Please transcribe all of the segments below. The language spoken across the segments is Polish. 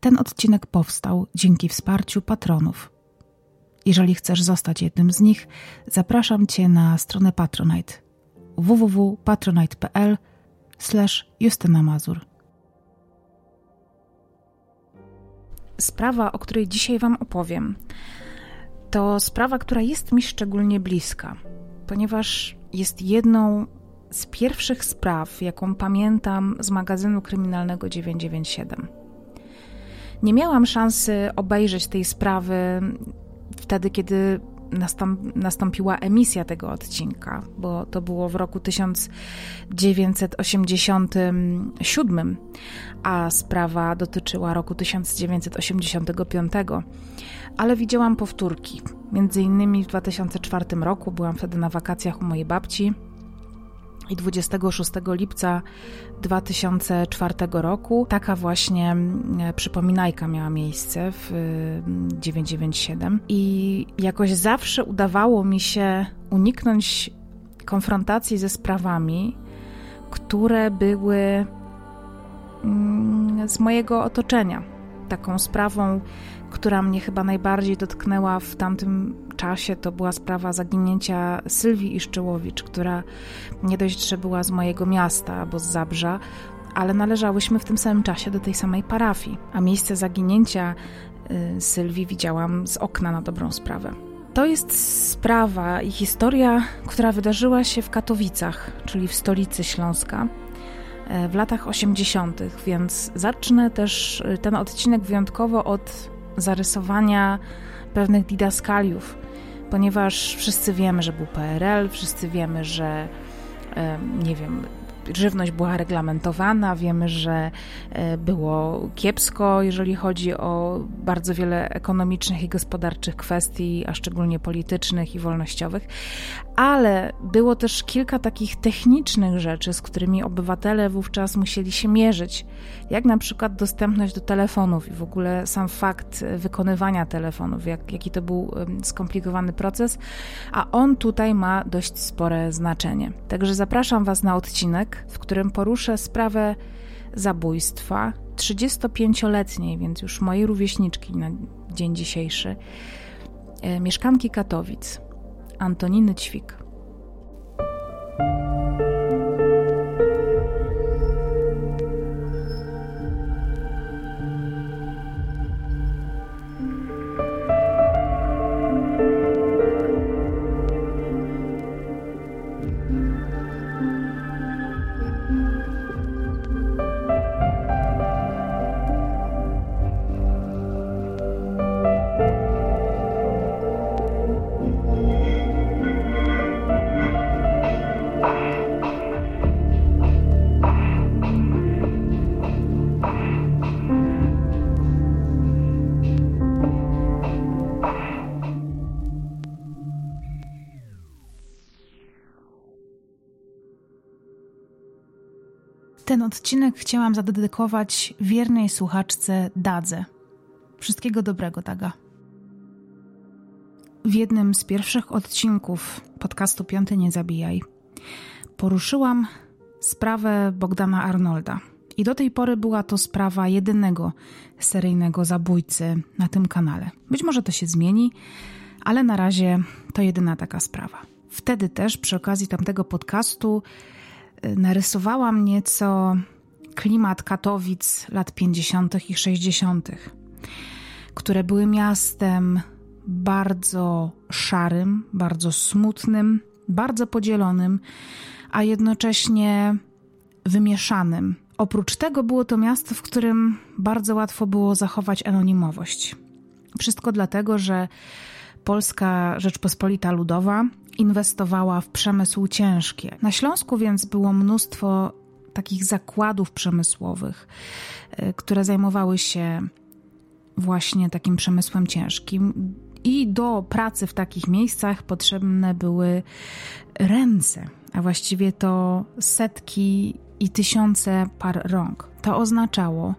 Ten odcinek powstał dzięki wsparciu patronów. Jeżeli chcesz zostać jednym z nich, zapraszam Cię na stronę Patronite www.patronite.pl Justyna Mazur. Sprawa, o której dzisiaj Wam opowiem, to sprawa, która jest mi szczególnie bliska, ponieważ jest jedną z pierwszych spraw, jaką pamiętam z magazynu kryminalnego 997. Nie miałam szansy obejrzeć tej sprawy wtedy, kiedy nastąpiła emisja tego odcinka, bo to było w roku 1987, a sprawa dotyczyła roku 1985. Ale widziałam powtórki. Między innymi w 2004 roku byłam wtedy na wakacjach u mojej babci i 26 lipca 2004 roku taka właśnie mm, przypominajka miała miejsce w 997 mm, i jakoś zawsze udawało mi się uniknąć konfrontacji ze sprawami, które były mm, z mojego otoczenia. Taką sprawą, która mnie chyba najbardziej dotknęła w tamtym czasie to była sprawa zaginięcia Sylwii Iszczyłowicz, która nie dość, że była z mojego miasta albo z Zabrza, ale należałyśmy w tym samym czasie do tej samej parafii, a miejsce zaginięcia y, Sylwii widziałam z okna na dobrą sprawę. To jest sprawa i historia, która wydarzyła się w Katowicach, czyli w stolicy Śląska y, w latach 80., więc zacznę też y, ten odcinek wyjątkowo od zarysowania pewnych didaskaliów ponieważ wszyscy wiemy, że był PRL, wszyscy wiemy, że nie wiem, żywność była reglamentowana, wiemy, że e, było kiepsko, jeżeli chodzi o bardzo wiele ekonomicznych i gospodarczych kwestii, a szczególnie politycznych i wolnościowych, ale było też kilka takich technicznych rzeczy, z którymi obywatele wówczas musieli się mierzyć, jak na przykład dostępność do telefonów i w ogóle sam fakt wykonywania telefonów, jak, jaki to był skomplikowany proces, a on tutaj ma dość spore znaczenie. Także zapraszam Was na odcinek, w którym poruszę sprawę zabójstwa 35-letniej, więc już mojej rówieśniczki na dzień dzisiejszy, e, mieszkanki Katowic Antoniny Ćwik. Odcinek chciałam zadedykować wiernej słuchaczce Dadze. Wszystkiego dobrego, Daga. W jednym z pierwszych odcinków podcastu Piąty Nie Zabijaj poruszyłam sprawę Bogdana Arnolda. I do tej pory była to sprawa jedynego seryjnego zabójcy na tym kanale. Być może to się zmieni, ale na razie to jedyna taka sprawa. Wtedy też przy okazji tamtego podcastu narysowałam nieco klimat Katowic lat 50. i 60., które były miastem bardzo szarym, bardzo smutnym, bardzo podzielonym, a jednocześnie wymieszanym. Oprócz tego było to miasto, w którym bardzo łatwo było zachować anonimowość. Wszystko dlatego, że Polska Rzeczpospolita Ludowa inwestowała w przemysł ciężki. Na Śląsku więc było mnóstwo takich zakładów przemysłowych, y, które zajmowały się właśnie takim przemysłem ciężkim. I do pracy w takich miejscach potrzebne były ręce, a właściwie to setki i tysiące par rąk. To oznaczało,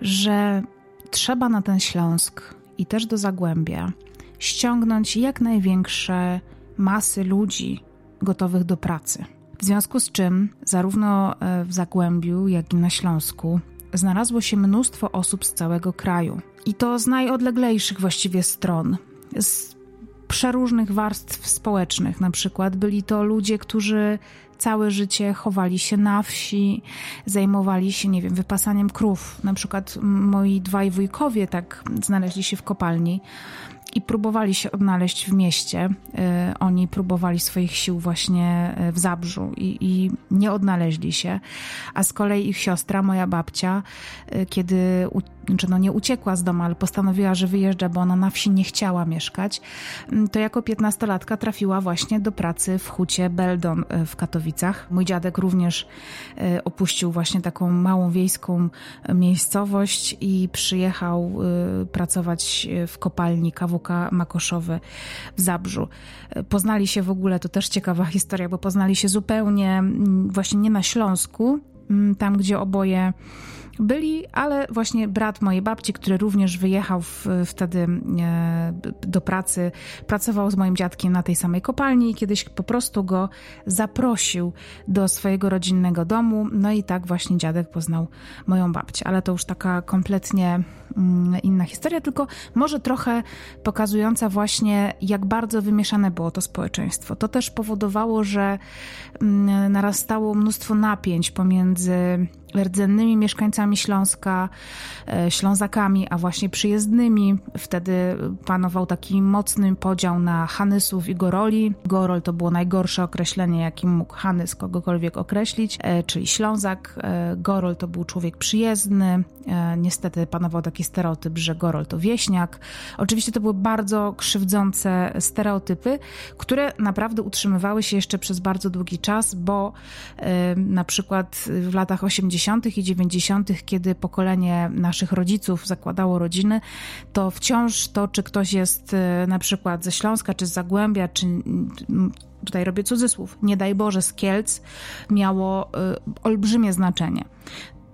że trzeba na ten Śląsk i też do Zagłębia ściągnąć jak największe masy ludzi gotowych do pracy. W związku z czym, zarówno e, w Zagłębiu, jak i na Śląsku, znalazło się mnóstwo osób z całego kraju. I to z najodleglejszych właściwie stron. Z przeróżnych warstw społecznych, na przykład byli to ludzie, którzy całe życie chowali się na wsi, zajmowali się, nie wiem, wypasaniem krów. Na przykład moi dwaj wujkowie tak znaleźli się w kopalni i próbowali się odnaleźć w mieście. Y, oni próbowali swoich sił właśnie y, w Zabrzu i, i, nie odnaleźli się. A z kolei ich siostra, moja babcia, y, kiedy czy no nie uciekła z domu, ale postanowiła, że wyjeżdża, bo ona na wsi nie chciała mieszkać, mm, to jako piętnastolatka trafiła właśnie do pracy w hucie Beldon w Katowicach. Mój dziadek również opuścił właśnie taką małą wiejską miejscowość i przyjechał pracować w kopalni KWK Makoszowy w Zabrzu. Poznali się w ogóle, to też ciekawa historia, bo poznali się zupełnie mm, właśnie nie na Śląsku, mm, tam gdzie oboje byli, ale właśnie brat mojej babci, który również wyjechał w, wtedy e, do pracy, pracował z moim dziadkiem na tej samej kopalni i kiedyś po prostu go zaprosił do swojego rodzinnego domu. No i tak właśnie dziadek poznał moją babcię, ale to już taka kompletnie mm, inna historia, tylko może trochę pokazująca właśnie, jak bardzo wymieszane było to społeczeństwo. To też powodowało, że mm, narastało mnóstwo napięć pomiędzy rdzennymi mieszkańcami Śląska, e, Ślązakami, a właśnie przyjezdnymi. Wtedy panował taki mocny podział na Hanysów i Goroli. Gorol to było najgorsze określenie, jakim mógł Hanys kogokolwiek określić, e, czyli Ślązak. E, Gorol to był człowiek przyjezdny. Niestety panował taki stereotyp, że Gorol to wieśniak. Oczywiście to były bardzo krzywdzące stereotypy, które naprawdę utrzymywały się jeszcze przez bardzo długi czas, bo na przykład w latach 80 80. i 90., kiedy pokolenie naszych rodziców zakładało rodziny, to wciąż to, czy ktoś jest e, na przykład ze Śląska, czy z Zagłębia, czy tutaj robię cudzysłów, nie daj Boże, z Kielc, miało y, olbrzymie znaczenie.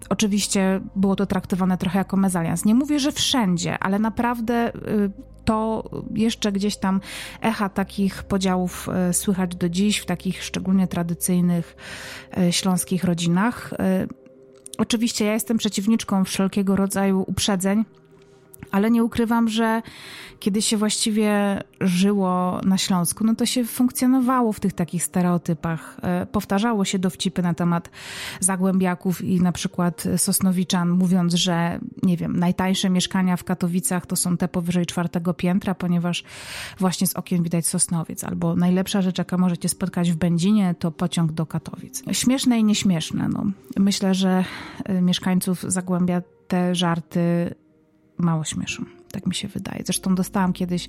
Oczywiście było to traktowane trochę jako mezalians. Nie mówię, że wszędzie, ale naprawdę y, to jeszcze gdzieś tam echa takich podziałów słychać do dziś w takich szczególnie tradycyjnych śląskich rodzinach. Oczywiście ja jestem przeciwniczką wszelkiego rodzaju uprzedzeń, ale nie ukrywam, że kiedy się właściwie żyło na Śląsku, no to się funkcjonowało w tych takich stereotypach. E, powtarzało się dowcipy na temat zagłębiaków i na przykład Sosnowiczan, mówiąc, że nie wiem, najtańsze mieszkania w Katowicach to są te powyżej czwartego piętra, ponieważ właśnie z okien widać Sosnowiec. Albo najlepsza rzecz, jaka możecie spotkać w Będzinie, to pociąg do Katowic. Śmieszne i nieśmieszne. No. Myślę, że e, mieszkańców Zagłębia te żarty mało śmieszą. Tak mi się wydaje. Zresztą dostałam kiedyś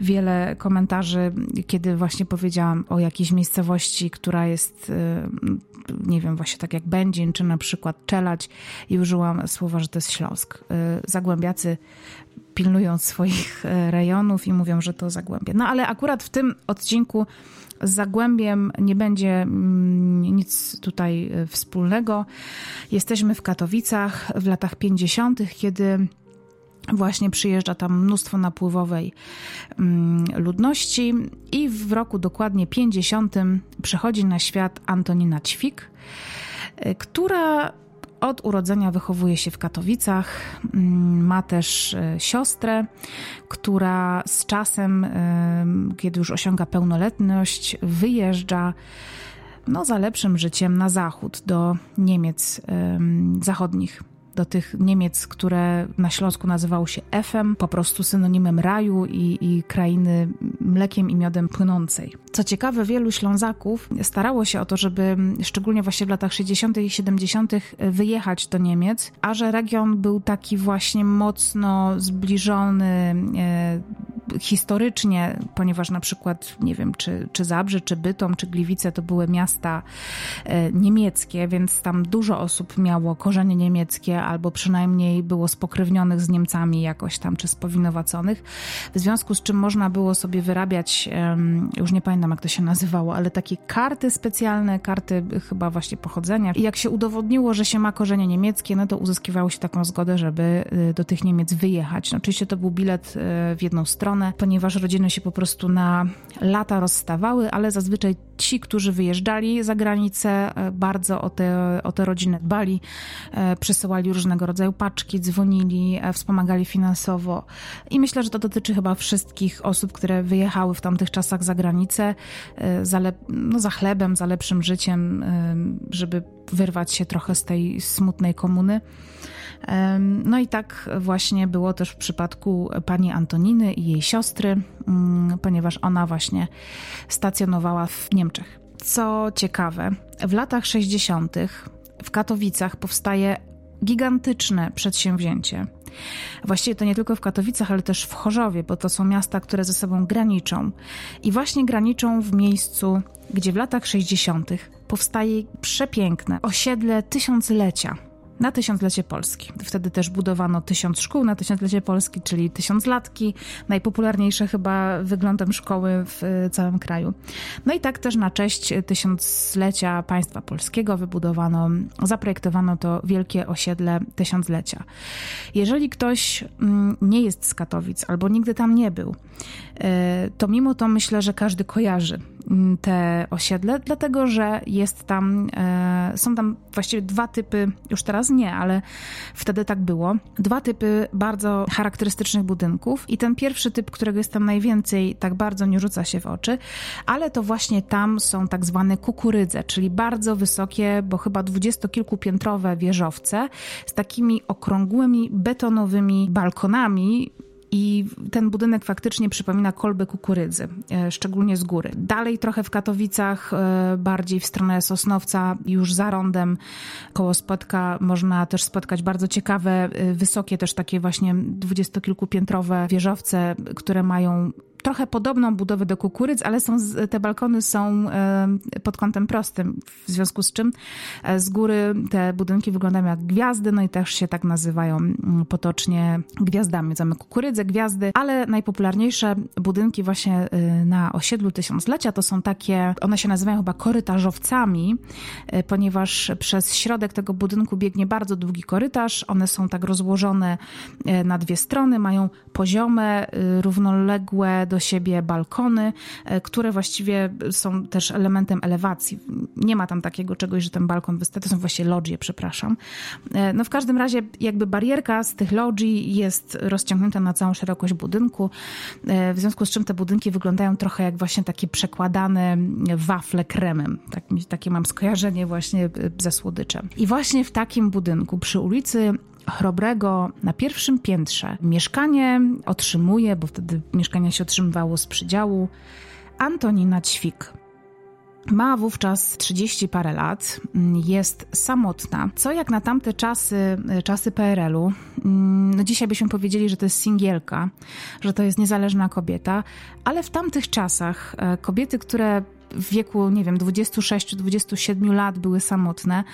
wiele komentarzy, kiedy właśnie powiedziałam o jakiejś miejscowości, która jest, y, nie wiem, właśnie tak jak Będzin, czy na przykład Czelać i użyłam słowa, że to jest Śląsk. Y, Zagłębiacy pilnują swoich y, rejonów i mówią, że to Zagłębie. No ale akurat w tym odcinku z Zagłębiem nie będzie mm, nic tutaj wspólnego. Jesteśmy w Katowicach w latach 50., kiedy Właśnie przyjeżdża tam mnóstwo napływowej mm, ludności i w roku dokładnie 50 przychodzi na świat Antonina Ćwik, y, która od urodzenia wychowuje się w Katowicach. Mm, ma też y, siostrę, która z czasem, y, kiedy już osiąga pełnoletność, wyjeżdża no, za lepszym życiem na zachód, do Niemiec zachodnich do tych Niemiec, które na Śląsku nazywało się Efem, po prostu synonimem raju i, i krainy mlekiem i miodem płynącej. Co ciekawe, wielu Ślązaków starało się o to, żeby szczególnie właśnie w latach 60. i 70. wyjechać do Niemiec, a że region był taki właśnie mocno zbliżony e, historycznie, ponieważ na przykład, nie wiem, czy, czy Zabrze, czy Bytom, czy Gliwice to były miasta e, niemieckie, więc tam dużo osób miało korzenie niemieckie, albo przynajmniej było spokrewnionych z Niemcami jakoś tam, czy spowinowaconych, w związku z czym można było sobie wyrabiać, już nie pamiętam jak to się nazywało, ale takie karty specjalne, karty chyba właśnie pochodzenia. I jak się udowodniło, że się ma korzenie niemieckie, no to uzyskiwało się taką zgodę, żeby y, do tych Niemiec wyjechać. No, oczywiście to był bilet y, w jedną stronę, ponieważ rodziny się po prostu na lata rozstawały, ale zazwyczaj ci, którzy wyjeżdżali za granicę, e, bardzo o te, o te rodziny dbali, przesyłali różnego rodzaju paczki, dzwonili, e, wspomagali finansowo. I myślę, że to dotyczy chyba wszystkich osób, które wyjechały w tamtych czasach za granicę za, lep- no, za chlebem, za lepszym życiem, żeby wyrwać się trochę z tej smutnej komuny. No i tak właśnie było też w przypadku pani Antoniny i jej siostry, mm, ponieważ ona właśnie stacjonowała w Niemczech. Co ciekawe, w latach 60. w Katowicach powstaje gigantyczne przedsięwzięcie. Właściwie to nie tylko w Katowicach, ale też w Chorzowie, bo to są miasta, które ze sobą graniczą. I właśnie graniczą w miejscu, gdzie w latach 60. powstaje przepiękne osiedle tysiąclecia na tysiąclecie Polski. Wtedy też budowano tysiąc szkół na tysiąclecie Polski, czyli tysiąclatki, najpopularniejsze chyba wyglądem szkoły w e, całym kraju. No i tak też na cześć tysiąclecia państwa polskiego wybudowano, zaprojektowano to wielkie osiedle tysiąclecia. Jeżeli ktoś mm, nie jest z Katowic albo nigdy tam nie był, e, to mimo to myślę, że każdy kojarzy te osiedle, dlatego że jest tam, e, są tam właściwie dwa typy, już teraz nie, ale wtedy tak było. Dwa typy bardzo charakterystycznych budynków i ten pierwszy typ, którego jest tam najwięcej, tak bardzo nie rzuca się w oczy, ale to właśnie tam są tak zwane kukurydze, czyli bardzo wysokie, bo chyba dwudziestokilkupiętrowe wieżowce z takimi okrągłymi, betonowymi balkonami, i ten budynek faktycznie przypomina kolbę kukurydzy, e, szczególnie z góry. Dalej trochę w Katowicach, e, bardziej w stronę Sosnowca, już za rondem koło Spotka można też spotkać bardzo ciekawe, e, wysokie też takie właśnie dwudziestokilkupiętrowe wieżowce, które mają trochę podobną budowę do kukurydz, ale są, te balkony są pod kątem prostym, w związku z czym e, z góry te budynki wyglądają jak gwiazdy, no i też się tak nazywają mm, potocznie gwiazdami. Zamek kukurydze, gwiazdy, ale najpopularniejsze budynki właśnie y, na osiedlu tysiąclecia to są takie, one się nazywają chyba korytarzowcami, ponieważ przez środek tego budynku biegnie bardzo długi korytarz, one są tak rozłożone na dwie strony, mają poziome, równoległe do siebie balkony, e, które właściwie są też elementem elewacji. Nie ma tam takiego czegoś, że ten balkon wystaje, to są właściwie lodgie, przepraszam. E, no w każdym razie jakby barierka z tych lodzi jest rozciągnięta na całą szerokość budynku, e, w związku z czym te budynki wyglądają trochę jak właśnie takie przekładane wafle kremem. Tak, takie mam skojarzenie właśnie ze słodyczem. I właśnie w takim budynku przy ulicy Chrobrego na pierwszym piętrze. Mieszkanie otrzymuje, bo wtedy mieszkania się otrzymywało z przydziału, Antonina Ćwik. Ma wówczas 30 parę lat, jest samotna, co jak na tamte czasy, czasy PRL-u, mm, no dzisiaj byśmy powiedzieli, że to jest singielka, że to jest niezależna kobieta, ale w tamtych czasach e, kobiety, które w wieku, nie wiem, 26-27 lat były samotne,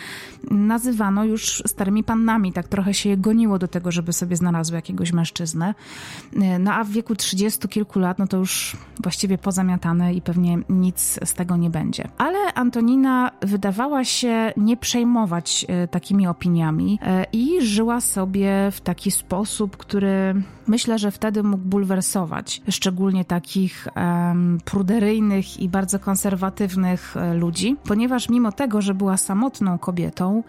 nazywano już starymi pannami. Tak trochę się je goniło do tego, żeby sobie znalazły jakiegoś mężczyznę. No a w wieku 30 kilku lat, no to już właściwie pozamiatane i pewnie nic z tego nie będzie. Ale Antonina wydawała się nie przejmować e, takimi opiniami e, i żyła sobie w taki sposób, który myślę, że wtedy mógł bulwersować, szczególnie takich um, pruderyjnych i bardzo konserwatywnych e, ludzi, ponieważ mimo tego, że była samotną kobietą,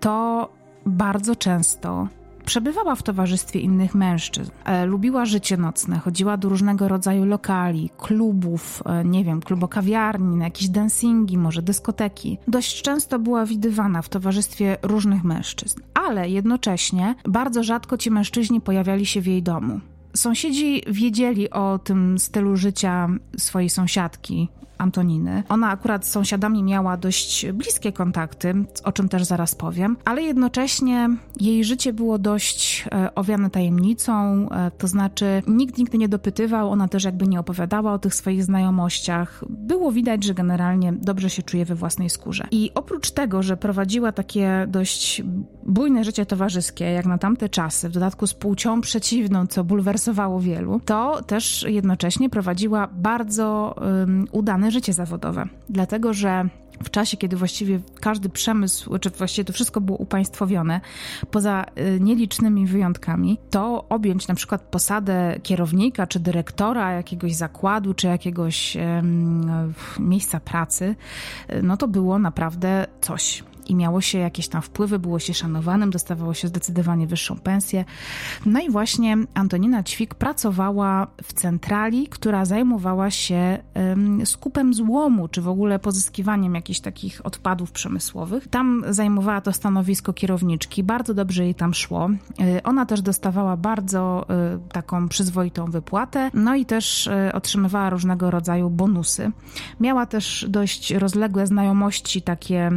to bardzo często Przebywała w towarzystwie innych mężczyzn. E, lubiła życie nocne, chodziła do różnego rodzaju lokali, klubów, e, nie wiem, klubokawiarni, na jakieś dancingi, może dyskoteki. Dość często była widywana w towarzystwie różnych mężczyzn, ale jednocześnie bardzo rzadko ci mężczyźni pojawiali się w jej domu. Sąsiedzi wiedzieli o tym stylu życia swojej sąsiadki, Antoniny. Ona akurat z sąsiadami miała dość bliskie kontakty, o czym też zaraz powiem, ale jednocześnie jej życie było dość e, owiane tajemnicą, e, to znaczy nikt nigdy nie dopytywał, ona też jakby nie opowiadała o tych swoich znajomościach. Było widać, że generalnie dobrze się czuje we własnej skórze. I oprócz tego, że prowadziła takie dość bujne życie towarzyskie, jak na tamte czasy, w dodatku z płcią przeciwną, co bulwersowało wielu, to też jednocześnie prowadziła bardzo um, zmiany życie zawodowe, dlatego że w czasie, kiedy właściwie każdy przemysł, czy właściwie to wszystko było upaństwowione, poza y, nielicznymi wyjątkami, to objąć na przykład posadę kierownika, czy dyrektora jakiegoś zakładu, czy jakiegoś um, miejsca pracy, y, no to było naprawdę coś i miało się jakieś tam wpływy, było się szanowanym, dostawało się zdecydowanie wyższą pensję. No i właśnie Antonina Ćwik pracowała w centrali, która zajmowała się skupem złomu, czy w ogóle pozyskiwaniem jakichś takich odpadów przemysłowych. Tam zajmowała to stanowisko kierowniczki, bardzo dobrze jej tam szło. Y, ona też dostawała bardzo y, taką przyzwoitą wypłatę, no i też y, otrzymywała różnego rodzaju bonusy. Miała też dość rozległe znajomości takie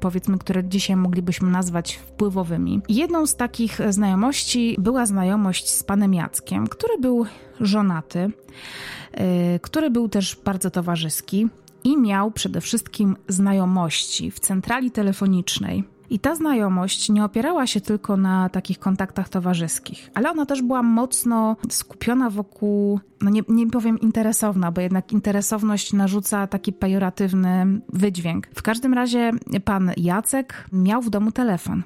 powiedzmy, które dzisiaj moglibyśmy nazwać wpływowymi. Jedną z takich znajomości była znajomość z panem Jackiem, który był żonaty, y, który był też bardzo towarzyski i miał przede wszystkim znajomości w centrali telefonicznej i ta znajomość nie opierała się tylko na takich kontaktach towarzyskich, ale ona też była mocno skupiona wokół, no nie, nie powiem interesowna, bo jednak interesowność narzuca taki pejoratywny wydźwięk. W każdym razie pan Jacek miał w domu telefon.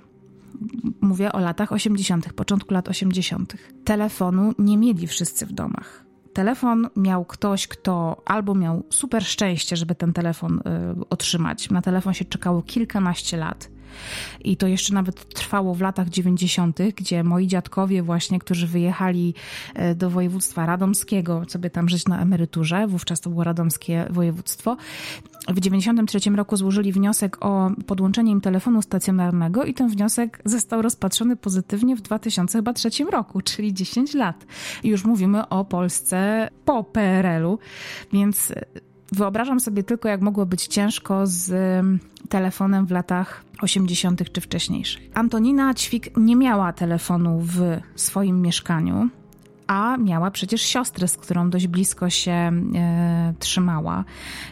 Mówię o latach 80., początku lat 80. Telefonu nie mieli wszyscy w domach telefon miał ktoś, kto albo miał super szczęście, żeby ten telefon y, otrzymać. Na telefon się czekało kilkanaście lat. I to jeszcze nawet trwało w latach 90., gdzie moi dziadkowie, właśnie, którzy wyjechali e, do województwa radomskiego, sobie tam żyć na emeryturze, wówczas to było radomskie województwo, w 93 roku złożyli wniosek o podłączenie im telefonu stacjonarnego i ten wniosek został rozpatrzony pozytywnie w 2003 roku, czyli 10 lat. I już mówimy o Polsce po PRL-u, więc wyobrażam sobie tylko, jak mogło być ciężko z telefonem w latach 80. czy wcześniejszych. Antonina Ćwik nie miała telefonu w swoim mieszkaniu a miała przecież siostrę, z którą dość blisko się e, trzymała,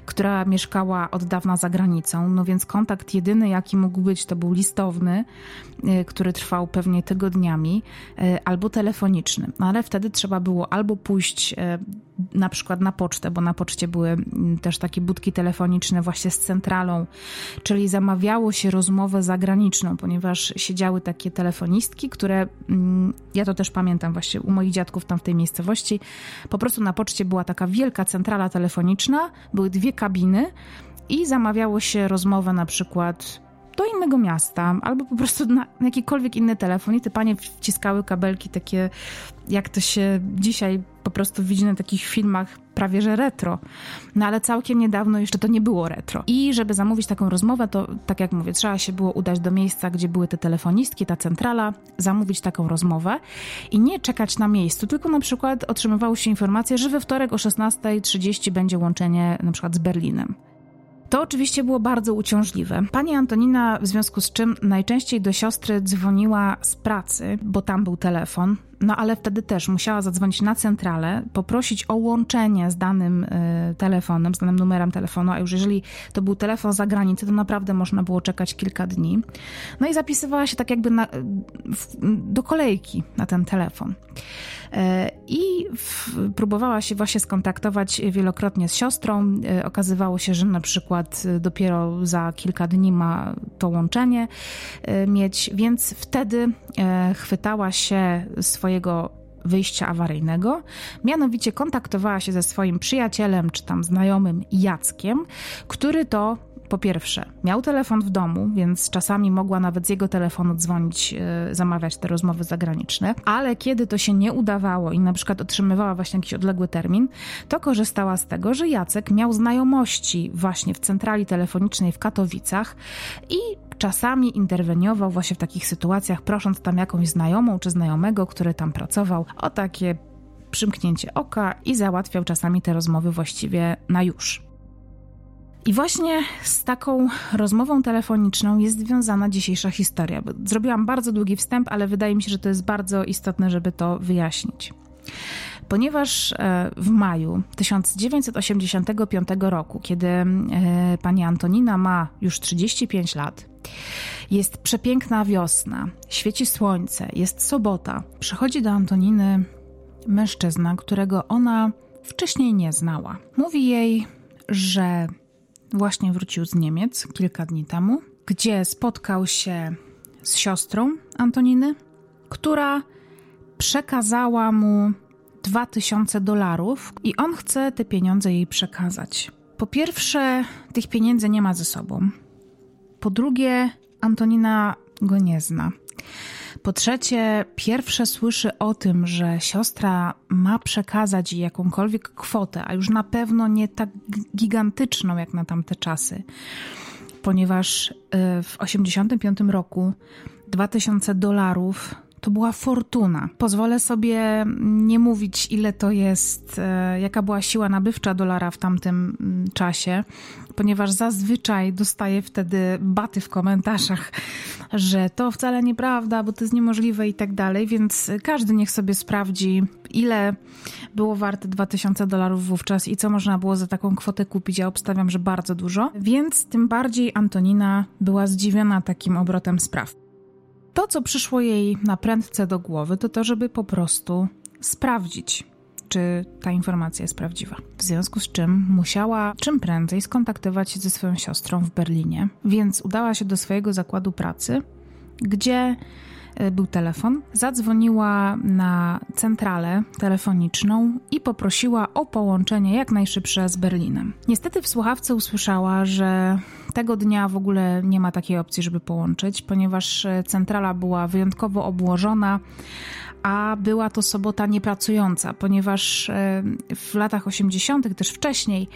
która mieszkała od dawna za granicą, no więc kontakt jedyny, jaki mógł być, to był listowny, e, który trwał pewnie tygodniami, e, albo telefoniczny. No ale wtedy trzeba było albo pójść e, na przykład na pocztę, bo na poczcie były mm, też takie budki telefoniczne właśnie z centralą, czyli zamawiało się rozmowę zagraniczną, ponieważ siedziały takie telefonistki, które, mm, ja to też pamiętam właśnie u moich dziadków tam w tej miejscowości, po prostu na poczcie była taka wielka centrala telefoniczna, były dwie kabiny i zamawiało się rozmowę na przykład do innego miasta, albo po prostu na jakikolwiek inny telefon i te panie wciskały kabelki takie, jak to się dzisiaj po prostu widzi na takich filmach prawie że retro. No ale całkiem niedawno jeszcze to nie było retro. I żeby zamówić taką rozmowę, to tak jak mówię, trzeba się było udać do miejsca, gdzie były te telefonistki, ta centrala, zamówić taką rozmowę i nie czekać na miejscu, tylko na przykład otrzymywało się informację, że we wtorek o 16.30 będzie łączenie na przykład z Berlinem. To oczywiście było bardzo uciążliwe. Pani Antonina, w związku z czym najczęściej do siostry dzwoniła z pracy, bo tam był telefon. No ale wtedy też musiała zadzwonić na centralę, poprosić o łączenie z danym y, telefonem, z danym numerem telefonu, a już jeżeli to był telefon za granicę, to naprawdę można było czekać kilka dni. No i zapisywała się tak jakby na, w, do kolejki na ten telefon. E, I próbowała się właśnie skontaktować wielokrotnie z siostrą. E, okazywało się, że na przykład dopiero za kilka dni ma to łączenie e, mieć, więc wtedy chwytała się swojego wyjścia awaryjnego. Mianowicie kontaktowała się ze swoim przyjacielem czy tam znajomym Jackiem, który to po pierwsze, miał telefon w domu, więc czasami mogła nawet z jego telefonu dzwonić, yy, zamawiać te rozmowy zagraniczne, ale kiedy to się nie udawało i na przykład otrzymywała właśnie jakiś odległy termin, to korzystała z tego, że Jacek miał znajomości właśnie w centrali telefonicznej w Katowicach i czasami interweniował właśnie w takich sytuacjach, prosząc tam jakąś znajomą czy znajomego, który tam pracował, o takie przymknięcie oka i załatwiał czasami te rozmowy właściwie na już. I właśnie z taką rozmową telefoniczną jest związana dzisiejsza historia. Zrobiłam bardzo długi wstęp, ale wydaje mi się, że to jest bardzo istotne, żeby to wyjaśnić. Ponieważ e, w maju 1985 roku, kiedy e, pani Antonina ma już 35 lat, jest przepiękna wiosna, świeci słońce, jest sobota, przychodzi do Antoniny mężczyzna, którego ona wcześniej nie znała. Mówi jej, że właśnie wrócił z Niemiec kilka dni temu, gdzie spotkał się z siostrą Antoniny, która przekazała mu 2000 dolarów i on chce te pieniądze jej przekazać. Po pierwsze, tych pieniędzy nie ma ze sobą. Po drugie, Antonina go nie zna. Po trzecie, pierwsze słyszy o tym, że siostra ma przekazać jej jakąkolwiek kwotę, a już na pewno nie tak gigantyczną jak na tamte czasy, ponieważ y, w 1985 roku 2000 dolarów to była fortuna. Pozwolę sobie nie mówić, ile to jest, e, jaka była siła nabywcza dolara w tamtym mm, czasie, ponieważ zazwyczaj dostaję wtedy baty w komentarzach, że to wcale nieprawda, bo to jest niemożliwe i tak dalej, więc każdy niech sobie sprawdzi, ile było warte 2000 dolarów wówczas i co można było za taką kwotę kupić. Ja obstawiam, że bardzo dużo, więc tym bardziej Antonina była zdziwiona takim obrotem spraw. To, co przyszło jej na prędce do głowy, to to, żeby po prostu sprawdzić, czy ta informacja jest prawdziwa. W związku z czym musiała czym prędzej skontaktować się ze swoją siostrą w Berlinie, więc udała się do swojego zakładu pracy, gdzie był telefon, zadzwoniła na centralę telefoniczną i poprosiła o połączenie jak najszybsze z Berlinem. Niestety w słuchawce usłyszała, że tego dnia w ogóle nie ma takiej opcji, żeby połączyć, ponieważ e, centrala była wyjątkowo obłożona, a była to sobota niepracująca, ponieważ e, w latach 80., też wcześniej,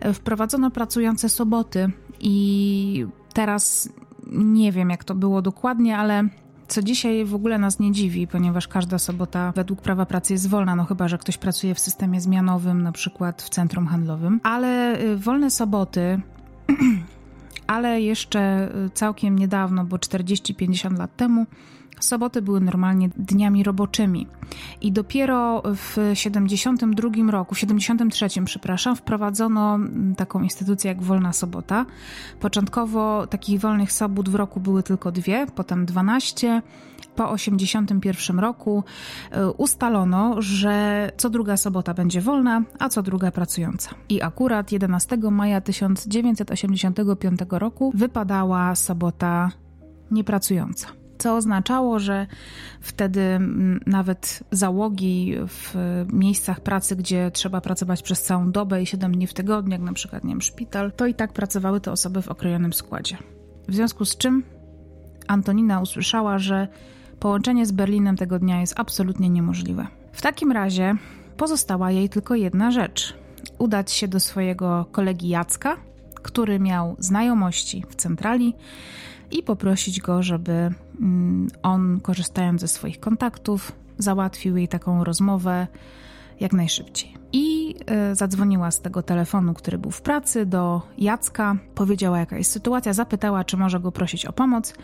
e, wprowadzono pracujące soboty i teraz nie wiem, jak to było dokładnie, ale co dzisiaj w ogóle nas nie dziwi, ponieważ każda sobota według prawa pracy jest wolna, no chyba, że ktoś pracuje w systemie zmianowym, na przykład w centrum handlowym. Ale wolne soboty ale jeszcze y, całkiem niedawno, bo 40-50 lat temu, soboty były normalnie dniami roboczymi. I dopiero w 72 roku, w 73, przepraszam, wprowadzono mm, taką instytucję jak Wolna Sobota. Początkowo takich wolnych sobot w roku były tylko dwie, potem 12. Po 81 roku y, ustalono, że co druga sobota będzie wolna, a co druga pracująca. I akurat 11 maja 1985 roku wypadała sobota niepracująca co oznaczało, że wtedy mm, nawet załogi w miejscach pracy, gdzie trzeba pracować przez całą dobę i 7 dni w tygodniu, jak na przykład nie wiem, szpital, to i tak pracowały te osoby w okrojonym składzie. W związku z czym Antonina usłyszała, że połączenie z Berlinem tego dnia jest absolutnie niemożliwe. W takim razie pozostała jej tylko jedna rzecz: udać się do swojego kolegi Jacka, który miał znajomości w centrali i poprosić go, żeby on, korzystając ze swoich kontaktów, załatwił jej taką rozmowę jak najszybciej. I y, zadzwoniła z tego telefonu, który był w pracy, do Jacka, powiedziała jaka jest sytuacja, zapytała, czy może go prosić o pomoc.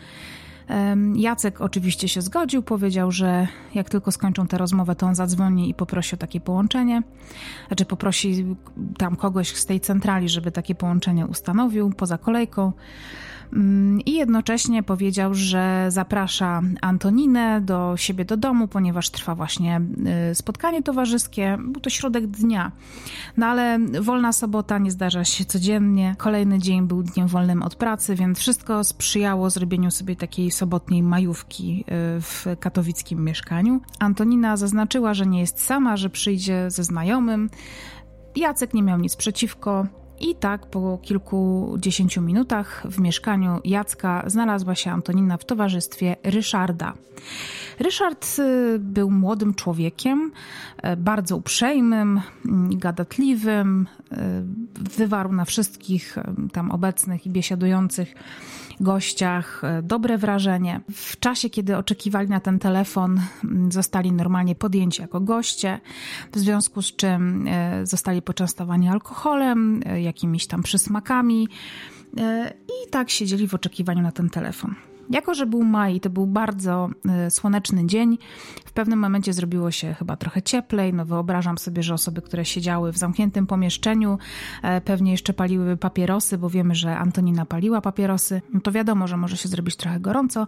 Jacek oczywiście się zgodził, powiedział, że jak tylko skończą tę rozmowę, to on zadzwoni i poprosi o takie połączenie. Znaczy poprosi tam kogoś z tej centrali, żeby takie połączenie ustanowił poza kolejką. Mm, i jednocześnie powiedział, że zaprasza Antoninę do siebie do domu, ponieważ trwa właśnie y, spotkanie towarzyskie. Był to środek dnia. No ale wolna sobota nie zdarza się codziennie. Kolejny dzień był dniem wolnym od pracy, więc wszystko sprzyjało zrobieniu sobie takiej sobotniej majówki y, w katowickim mieszkaniu. Antonina zaznaczyła, że nie jest sama, że przyjdzie ze znajomym. Jacek nie miał nic przeciwko. I tak po kilkudziesięciu minutach w mieszkaniu Jacka znalazła się Antonina w towarzystwie Ryszarda. Ryszard y, był młodym człowiekiem, y, bardzo uprzejmym, mm, gadatliwym, y, wywarł na wszystkich tam obecnych i biesiadujących gościach e, dobre wrażenie. W czasie, kiedy oczekiwali na ten telefon, mm, zostali normalnie podjęci jako goście, w związku z czym e, zostali poczęstowani alkoholem, e, jakimiś tam przysmakami i tak siedzieli w oczekiwaniu na ten telefon. Jako, że był maj, to był bardzo y, słoneczny dzień, w pewnym momencie zrobiło się chyba trochę cieplej. No wyobrażam sobie, że osoby, które siedziały w zamkniętym pomieszczeniu, e, pewnie jeszcze paliły papierosy, bo wiemy, że Antonina paliła papierosy. No to wiadomo, że może się zrobić trochę gorąco.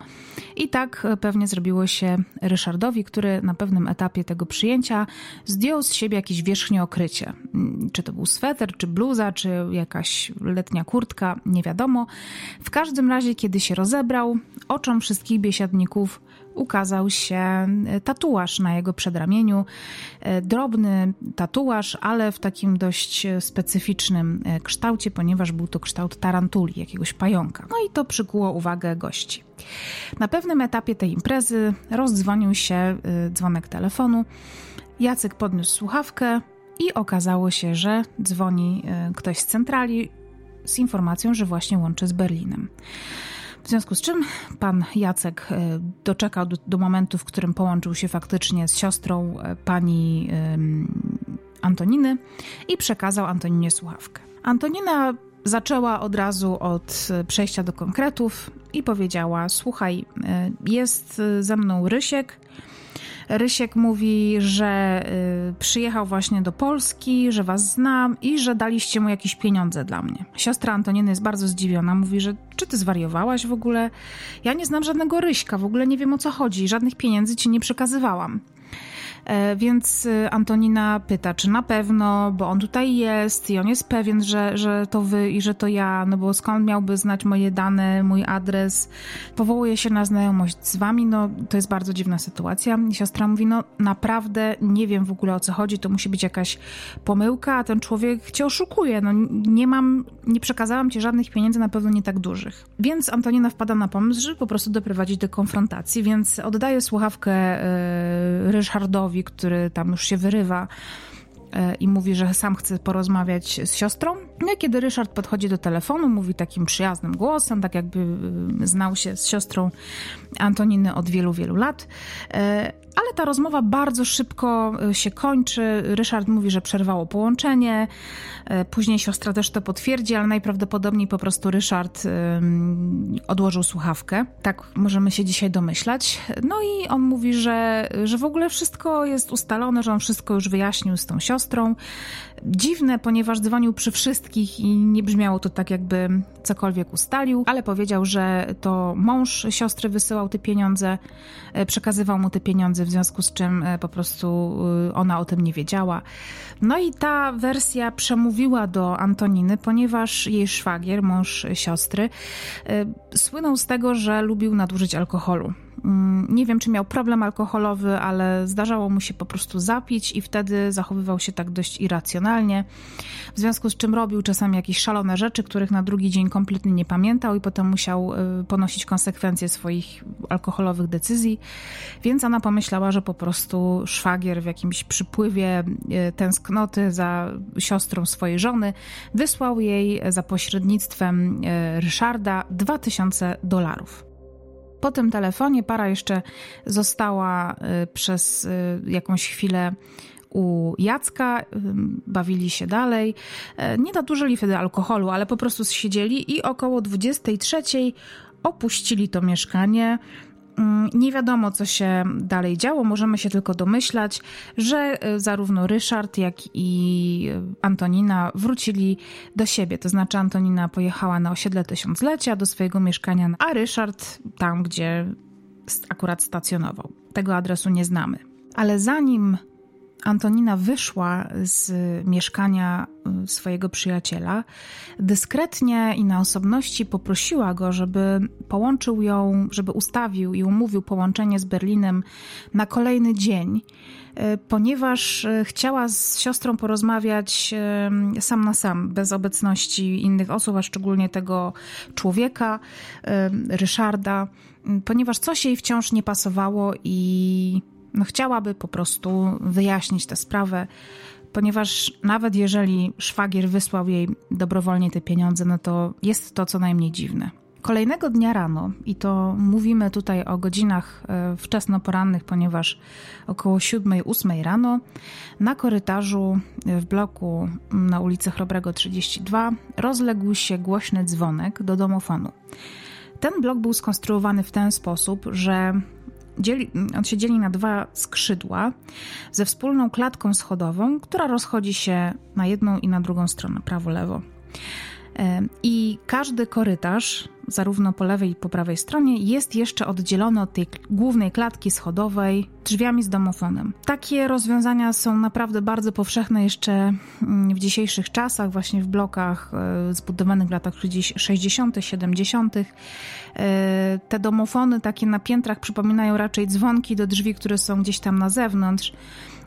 I tak e, pewnie zrobiło się Ryszardowi, który na pewnym etapie tego przyjęcia zdjął z siebie jakieś wierzchnie okrycie. Mm, czy to był sweter, czy bluza, czy jakaś letnia kurtka, nie wiadomo. W każdym razie, kiedy się rozebrał, oczom wszystkich biesiadników ukazał się e, tatuaż na jego przedramieniu. E, drobny tatuaż, ale w takim dość specyficznym e, kształcie, ponieważ był to kształt tarantuli, jakiegoś pająka. No i to przykuło uwagę gości. Na pewnym etapie tej imprezy rozdzwonił się dzwonek telefonu. Jacek podniósł słuchawkę i okazało się, że dzwoni ktoś z centrali z informacją, że właśnie łączy z Berlinem. W związku z czym pan Jacek e, doczekał do, do momentu, w którym połączył się faktycznie z siostrą e, pani Antoniny i przekazał Antoninie słuchawkę. Antonina zaczęła od razu od e, przejścia do konkretów i powiedziała: Słuchaj, jest ze mną Rysiek Rysiek mówi, że y, przyjechał właśnie do Polski, że was znam i że daliście mu jakieś pieniądze dla mnie. Siostra Antoniny jest bardzo zdziwiona, mówi, że czy ty zwariowałaś w ogóle? Ja nie znam żadnego Ryśka, w ogóle nie wiem o co chodzi, żadnych pieniędzy ci nie przekazywałam. E, więc y, Antonina pyta, czy na pewno, bo on tutaj jest i on jest pewien, że, że to wy i że to ja, no bo skąd miałby znać moje dane, mój adres. Powołuje się na znajomość z wami, no to jest bardzo dziwna sytuacja. I siostra mówi, no naprawdę nie wiem w ogóle o co chodzi, to musi być jakaś pomyłka, a ten człowiek cię oszukuje, no nie mam, nie przekazałam ci żadnych pieniędzy, na pewno nie tak dużych. Więc Antonina wpada na pomysł, żeby po prostu doprowadzić do konfrontacji, więc oddaje słuchawkę yy, Ryszardowi, który tam już się wyrywa e, i mówi, że sam chce porozmawiać z siostrą. No kiedy Ryszard podchodzi do telefonu, mówi takim przyjaznym głosem, tak jakby e, znał się z siostrą Antoniny od wielu, wielu lat. E, ale ta rozmowa bardzo szybko y, się kończy. Ryszard mówi, że przerwało połączenie. Y, później siostra też to potwierdzi, ale najprawdopodobniej po prostu Ryszard odłożył słuchawkę. Tak możemy się dzisiaj domyślać. No i on mówi, że, że w ogóle wszystko jest ustalone, że on wszystko już wyjaśnił z tą siostrą. Dziwne, ponieważ dzwonił przy wszystkich i nie brzmiało to tak, jakby cokolwiek ustalił, ale powiedział, że to mąż siostry wysyłał te pieniądze, y, przekazywał mu te pieniądze w związku z czym e, po prostu e, ona o tym nie wiedziała. No i ta wersja przemówiła do Antoniny, ponieważ jej szwagier, mąż siostry, e, słynął z tego, że lubił nadużyć alkoholu. Mm, nie wiem, czy miał problem alkoholowy, ale zdarzało mu się po prostu zapić i wtedy zachowywał się tak dość irracjonalnie. W związku z czym robił czasami jakieś szalone rzeczy, których na drugi dzień kompletnie nie pamiętał i potem musiał y, ponosić konsekwencje swoich alkoholowych decyzji. Więc ona pomyślała, że po prostu szwagier w jakimś przypływie y, tęsknoty za siostrą swojej żony wysłał jej za pośrednictwem y, Ryszarda 2000 dolarów. Po tym telefonie para jeszcze została y, przez y, jakąś chwilę u Jacka, y, bawili się dalej. Nie nadużyli wtedy alkoholu, ale po prostu siedzieli i około 23 opuścili to mieszkanie. Mm, nie wiadomo, co się dalej działo, możemy się tylko domyślać, że y, zarówno Ryszard, jak i y, Antonina wrócili do siebie. To znaczy, Antonina pojechała na osiedle tysiąclecia do swojego mieszkania, a Ryszard tam, gdzie akurat stacjonował. Tego adresu nie znamy. Ale zanim Antonina wyszła z mieszkania y, swojego przyjaciela, dyskretnie i na osobności poprosiła go, żeby połączył ją, żeby ustawił i umówił połączenie z Berlinem na kolejny dzień, y, ponieważ y, chciała z siostrą porozmawiać sam na sam, bez obecności innych osób, a szczególnie tego człowieka, Ryszarda, ponieważ coś jej wciąż nie pasowało i no, chciałaby po prostu wyjaśnić tę sprawę, ponieważ nawet jeżeli szwagier wysłał jej dobrowolnie te pieniądze, no to jest to co najmniej dziwne. Kolejnego dnia rano, i to mówimy tutaj o godzinach e, wczesnoporannych, ponieważ około 7-8 rano, na korytarzu w bloku na ulicy Chrobrego 32 rozległ się głośny dzwonek do domofonu. Ten blok był skonstruowany w ten sposób, że dzieli, on się dzieli na dwa skrzydła ze wspólną klatką schodową, która rozchodzi się na jedną i na drugą stronę, prawo-lewo. I każdy korytarz, zarówno po lewej i po prawej stronie, jest jeszcze oddzielony od tej głównej klatki schodowej drzwiami z domofonem. Takie rozwiązania są naprawdę bardzo powszechne jeszcze mm, w dzisiejszych czasach, właśnie w blokach e, zbudowanych w latach 60., 70. E, te domofony takie na piętrach przypominają raczej dzwonki do drzwi, które są gdzieś tam na zewnątrz.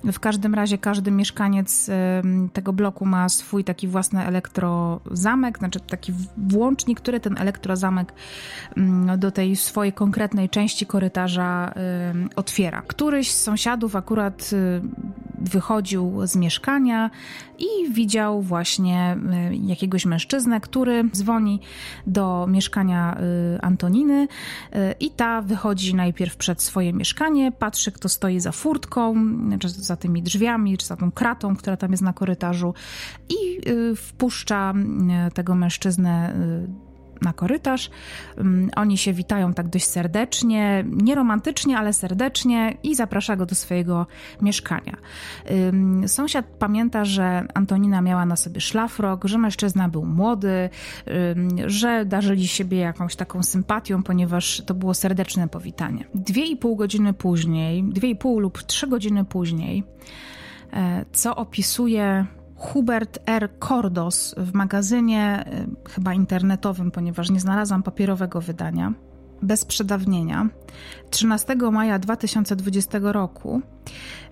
W każdym razie każdy mieszkaniec tego bloku ma swój taki własny elektrozamek, znaczy taki włącznik, który ten elektrozamek mm, do tej swojej konkretnej części korytarza otwiera. Któryś z sąsiadów akurat wychodził z mieszkania i widział właśnie y, jakiegoś mężczyznę, który dzwoni do mieszkania y, Antoniny i ta wychodzi najpierw przed swoje mieszkanie, patrzy kto stoi za furtką, czy za tymi drzwiami, czy za tą kratą, która tam jest na korytarzu i y, wpuszcza y, tego mężczyznę y, na korytarz. Mm, oni się witają tak dość serdecznie, nie romantycznie, ale serdecznie i zaprasza go do swojego mieszkania. Sąsiad pamięta, że Antonina miała na sobie szlafrok, że mężczyzna był młody, że darzyli siebie jakąś taką sympatią, ponieważ to było serdeczne powitanie. Dwie i pół godziny później, dwie i pół lub trzy godziny później, e, co opisuje Hubert R. Kordos w magazynie, y, chyba internetowym, ponieważ nie znalazłam papierowego wydania, bez przedawnienia, 13 maja 2020 roku.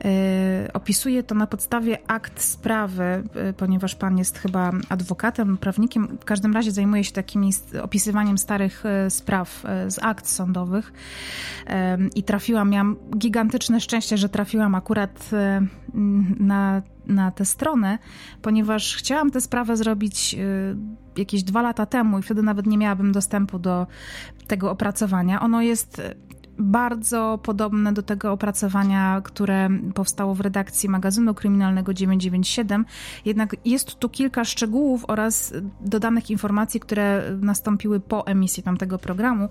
Yy, opisuje to na podstawie akt sprawy, yy, ponieważ pan jest chyba adwokatem, prawnikiem. W każdym razie zajmuje się takim opisywaniem starych yy, spraw z akt sądowych. I trafiłam, miałam gigantyczne szczęście, że trafiłam akurat na, na tę stronę, ponieważ chciałam tę sprawę zrobić jakieś dwa lata temu i wtedy nawet nie miałabym dostępu do tego opracowania. Ono jest bardzo podobne do tego opracowania, które powstało w redakcji magazynu kryminalnego 997. Jednak jest tu kilka szczegółów oraz dodanych informacji, które nastąpiły po emisji tamtego programu,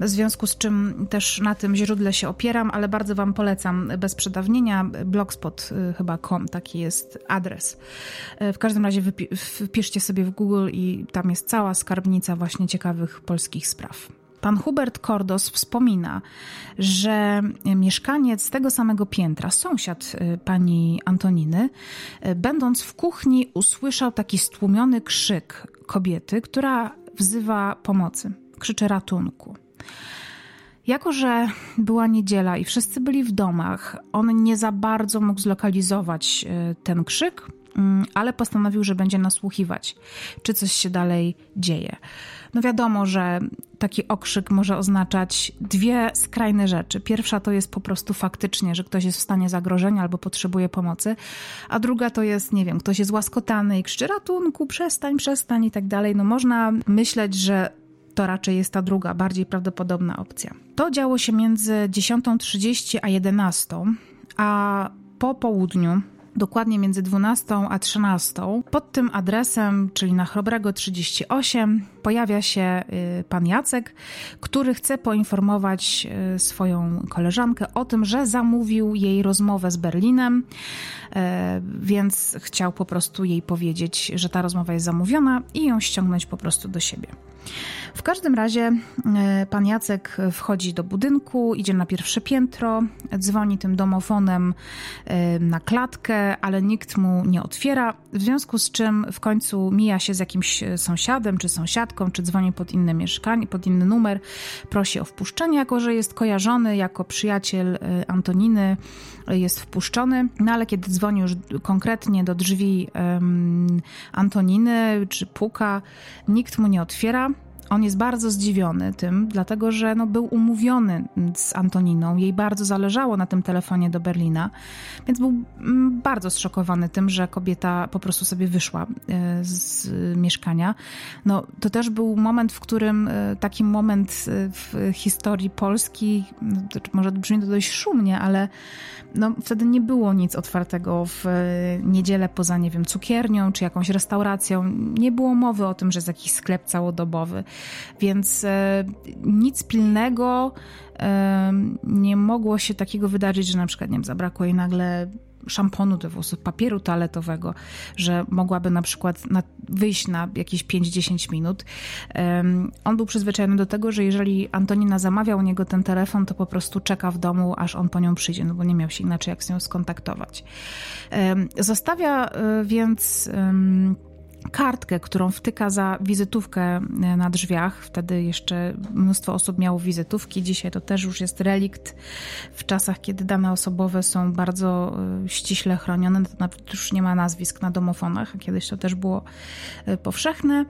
w związku z czym też na tym źródle się opieram, ale bardzo Wam polecam bez przedawnienia blogspot y, chyba com, taki jest adres. Y, w każdym razie wpiszcie sobie w Google i tam jest cała skarbnica właśnie ciekawych polskich spraw. Pan Hubert Kordos wspomina, że mieszkaniec tego samego piętra, sąsiad y, pani Antoniny, y, będąc w kuchni, usłyszał taki stłumiony krzyk kobiety, która wzywa pomocy, krzyczy ratunku. Jako, że była niedziela i wszyscy byli w domach, on nie za bardzo mógł zlokalizować y, ten krzyk, mm, ale postanowił, że będzie nasłuchiwać, czy coś się dalej dzieje. No wiadomo, że taki okrzyk może oznaczać dwie skrajne rzeczy. Pierwsza to jest po prostu faktycznie, że ktoś jest w stanie zagrożenia albo potrzebuje pomocy, a druga to jest, nie wiem, ktoś jest łaskotany i krzyczy ratunku, przestań, przestań i tak dalej. No można myśleć, że to raczej jest ta druga, bardziej prawdopodobna opcja. To działo się między 10.30 a 11.00, a po południu dokładnie między 12 a 13. Pod tym adresem, czyli na Chrobrego 38, pojawia się y, pan Jacek, który chce poinformować y, swoją koleżankę o tym, że zamówił jej rozmowę z Berlinem, y, więc chciał po prostu jej powiedzieć, że ta rozmowa jest zamówiona i ją ściągnąć po prostu do siebie. W każdym razie e, pan Jacek wchodzi do budynku, idzie na pierwsze piętro, dzwoni tym domofonem e, na klatkę, ale nikt mu nie otwiera, w związku z czym w końcu mija się z jakimś sąsiadem czy sąsiadką, czy dzwoni pod inne mieszkanie, pod inny numer, prosi o wpuszczenie, jako że jest kojarzony jako przyjaciel e, Antoniny, jest wpuszczony, no ale kiedy dzwoni już konkretnie do drzwi um, Antoniny czy puka, nikt mu nie otwiera. On jest bardzo zdziwiony tym, dlatego że no, był umówiony z Antoniną. Jej bardzo zależało na tym telefonie do Berlina, więc był mm, bardzo zszokowany tym, że kobieta po prostu sobie wyszła e, z mieszkania. No, to też był moment, w którym e, taki moment e, w historii Polski, no, może brzmi to dość szumnie, ale no, wtedy nie było nic otwartego w niedzielę poza, nie wiem, cukiernią czy jakąś restauracją. Nie było mowy o tym, że jest jakiś sklep całodobowy. Więc e, nic pilnego nie mogło się takiego wydarzyć, że na przykład, nie wiem, zabrakło jej nagle szamponu do włosów, papieru toaletowego, że mogłaby na przykład na, wyjść na jakieś 5-10 minut. Um, on był przyzwyczajony do tego, że jeżeli Antonina zamawia u niego ten telefon, to po prostu czeka w domu, aż on po nią przyjdzie, no bo nie miał się inaczej jak z nią skontaktować. Um, zostawia um, więc kartkę, którą wtyka za wizytówkę e, na drzwiach. Wtedy jeszcze mnóstwo osób miało wizytówki. Dzisiaj to też już jest relikt. W czasach, kiedy dane osobowe są bardzo e, ściśle chronione, to nawet już nie ma nazwisk na domofonach. Kiedyś to też było e, powszechne.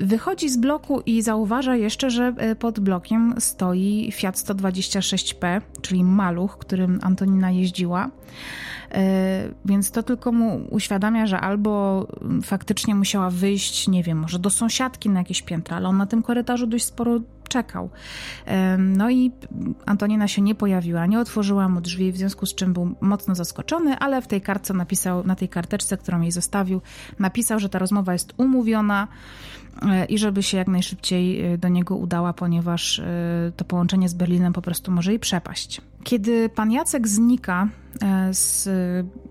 Wychodzi z bloku i zauważa jeszcze, że pod blokiem stoi Fiat 126P, czyli maluch, którym Antonina jeździła. Więc to tylko mu uświadamia, że albo faktycznie musiała wyjść, nie wiem, może do sąsiadki na jakieś piętra, ale on na tym korytarzu dość sporo czekał. No i Antonina się nie pojawiła, nie otworzyła mu drzwi, w związku z czym był mocno zaskoczony, ale w tej kartce napisał, na tej karteczce, którą jej zostawił, napisał, że ta rozmowa jest umówiona e, i żeby się jak najszybciej e, do niego udała, ponieważ to połączenie z Berlinem po prostu może jej przepaść. Kiedy pan Jacek znika e, z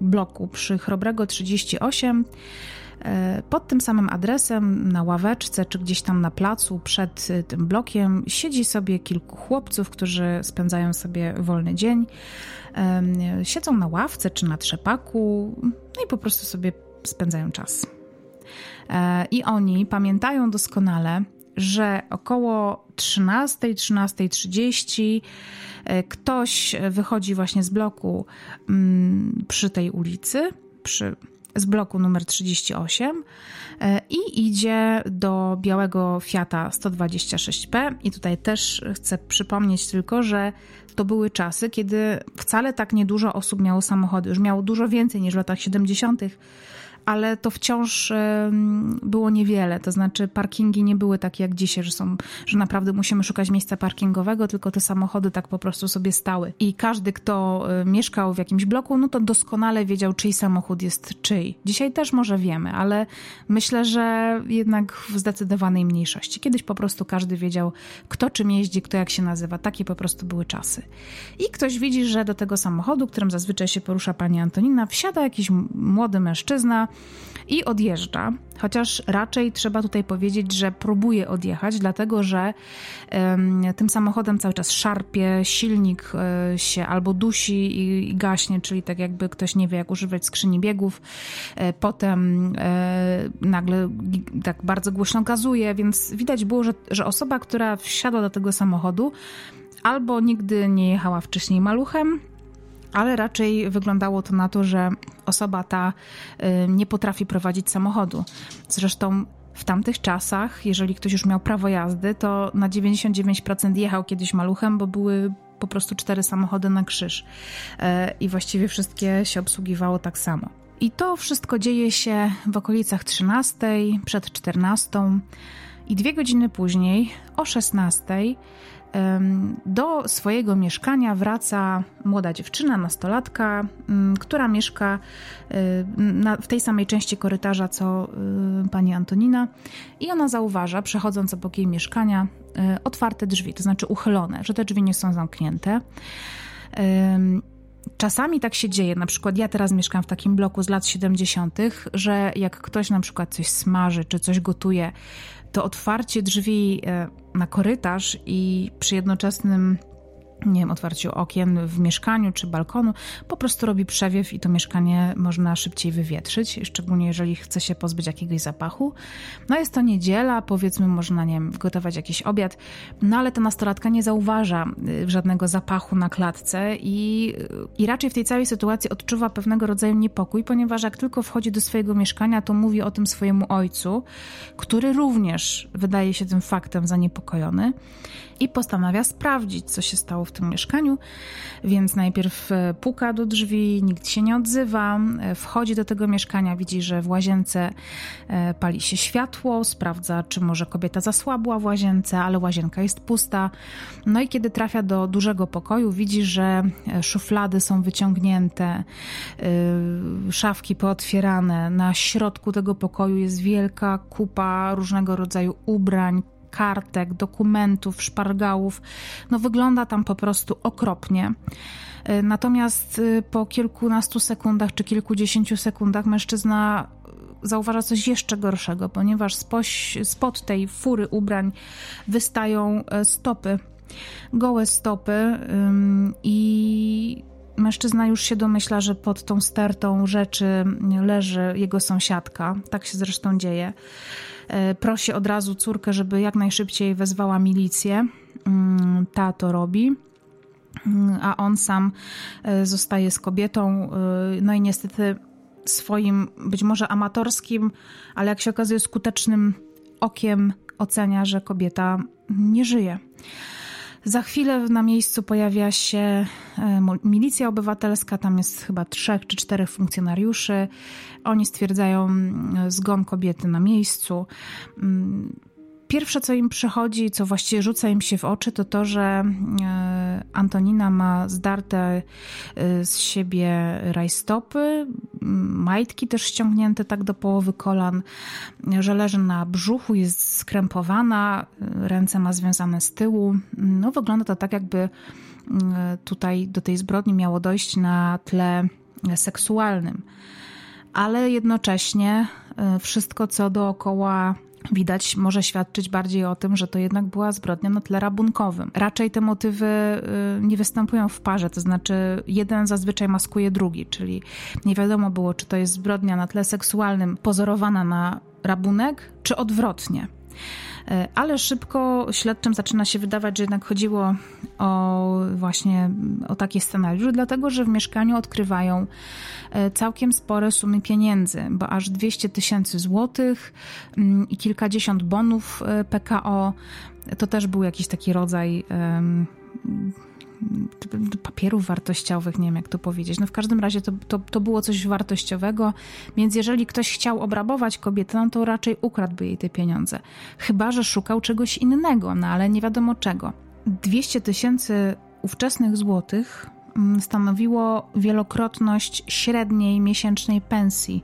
bloku przy Chrobrego 38, e, pod tym samym adresem, na ławeczce czy gdzieś tam na placu przed e, tym blokiem, siedzi sobie kilku chłopców, którzy spędzają sobie wolny dzień. Siedzą na ławce czy na trzepaku, no i po prostu sobie spędzają czas. I oni pamiętają doskonale, że około 13, 13.30 e, ktoś wychodzi właśnie z bloku mm, przy tej ulicy, przy, z bloku numer 38 e, i idzie do białego Fiata 126P. I tutaj też chcę przypomnieć tylko, że to były czasy, kiedy wcale tak niedużo osób miało samochody. Już miało dużo więcej niż w latach 70 ale to wciąż było niewiele. To znaczy, parkingi nie były takie jak dzisiaj, że są, że naprawdę musimy szukać miejsca parkingowego, tylko te samochody tak po prostu sobie stały. I każdy, kto e, mieszkał w jakimś bloku, no to doskonale wiedział, czyj samochód jest czyj. Dzisiaj też może wiemy, ale myślę, że jednak w zdecydowanej mniejszości. Kiedyś po prostu każdy wiedział, kto czym jeździ, kto jak się nazywa. Takie po prostu były czasy. I ktoś widzi, że do tego samochodu, którym zazwyczaj się porusza pani Antonina, wsiada jakiś młody mężczyzna, i odjeżdża. Chociaż raczej trzeba tutaj powiedzieć, że próbuje odjechać, dlatego że tym samochodem cały czas szarpie, silnik um, się albo dusi i, i, gaśnie, czyli tak jakby ktoś nie wie, jak używać skrzyni biegów. Um, potem nagle tak bardzo głośno gazuje, więc widać było, że, że osoba, która wsiadła do tego samochodu, albo nigdy nie jechała wcześniej maluchem, ale raczej wyglądało to na to, że osoba ta y, nie potrafi prowadzić samochodu. Zresztą w tamtych czasach, jeżeli ktoś już miał prawo jazdy, to na 99% jechał kiedyś maluchem, bo były po prostu cztery samochody na krzyż y, i właściwie wszystkie się obsługiwało tak samo. I to wszystko dzieje się w okolicach 13, przed 14 i dwie godziny później, o 16, do swojego mieszkania wraca młoda dziewczyna, nastolatka, która mieszka w tej samej części korytarza co pani Antonina i ona zauważa, przechodząc obok jej mieszkania, otwarte drzwi, to znaczy uchylone, że te drzwi nie są zamknięte. Czasami tak się dzieje, na przykład ja teraz mieszkam w takim bloku z lat 70., że jak ktoś na przykład coś smaży czy coś gotuje, to otwarcie drzwi e, na korytarz i przy jednoczesnym nie wiem, otwarciu okien w mieszkaniu czy balkonu, po prostu robi przewiew i to mieszkanie można szybciej wywietrzyć, szczególnie jeżeli chce się pozbyć jakiegoś zapachu. No jest to niedziela, powiedzmy można, nie wiem, gotować jakiś obiad, no ale ta nastolatka nie zauważa y, żadnego zapachu na klatce i, i raczej w tej całej sytuacji odczuwa pewnego rodzaju niepokój, ponieważ jak tylko wchodzi do swojego mieszkania, to mówi o tym swojemu ojcu, który również wydaje się tym faktem zaniepokojony i postanawia sprawdzić, co się stało w tym mieszkaniu. Więc najpierw e, puka do drzwi, nikt się nie odzywa, e, wchodzi do tego mieszkania, widzi, że w łazience e, pali się światło, sprawdza, czy może kobieta zasłabła w łazience, ale łazienka jest pusta. No i kiedy trafia do dużego pokoju, widzi, że szuflady są wyciągnięte, szafki pootwierane. Na środku tego pokoju jest wielka kupa różnego rodzaju ubrań, kartek, dokumentów, szpargałów. No wygląda tam po prostu okropnie. Natomiast po kilkunastu sekundach czy kilkudziesięciu sekundach mężczyzna zauważa coś jeszcze gorszego, ponieważ spoś, spod tej fury ubrań wystają stopy, gołe stopy i mężczyzna już się domyśla, że pod tą stertą rzeczy leży jego sąsiadka. Tak się zresztą dzieje. E, prosi od razu córkę, żeby jak najszybciej wezwała milicję. Mm, ta to robi mm, a on sam e, zostaje z kobietą. E, no i niestety swoim, być może amatorskim, ale jak się okazuje, skutecznym okiem ocenia, że kobieta nie żyje. Za chwilę na miejscu pojawia się e, milicja obywatelska, tam jest chyba trzech czy czterech funkcjonariuszy. Oni stwierdzają zgon kobiety na miejscu. Pierwsze, co im przychodzi, co właściwie rzuca im się w oczy, to to, że e, Antonina ma zdarte e, z siebie rajstopy, majtki też ściągnięte tak do połowy kolan, że leży na brzuchu, jest skrępowana, ręce ma związane z tyłu. No, wygląda to tak, jakby tutaj do tej zbrodni miało dojść na tle seksualnym. Ale jednocześnie e, wszystko, co dookoła widać, może świadczyć bardziej o tym, że to jednak była zbrodnia na tle rabunkowym. Raczej te motywy y, nie występują w parze, to znaczy jeden zazwyczaj maskuje drugi, czyli nie wiadomo było, czy to jest zbrodnia na tle seksualnym pozorowana na rabunek, czy odwrotnie. E, ale szybko śledczym zaczyna się wydawać, że jednak chodziło o właśnie o taki scenariusz, dlatego że w mieszkaniu odkrywają e, całkiem spore sumy pieniędzy, bo aż 200 tysięcy złotych mm, i kilkadziesiąt bonów e, PKO. To też był jakiś taki rodzaj papierów wartościowych, nie wiem jak to powiedzieć. No w każdym razie to, to, to było coś wartościowego, więc jeżeli ktoś chciał obrabować kobietę, no to raczej ukradłby jej te pieniądze. Chyba, że szukał czegoś innego, no ale nie wiadomo czego. 200 tysięcy ówczesnych złotych mm, stanowiło wielokrotność średniej miesięcznej pensji.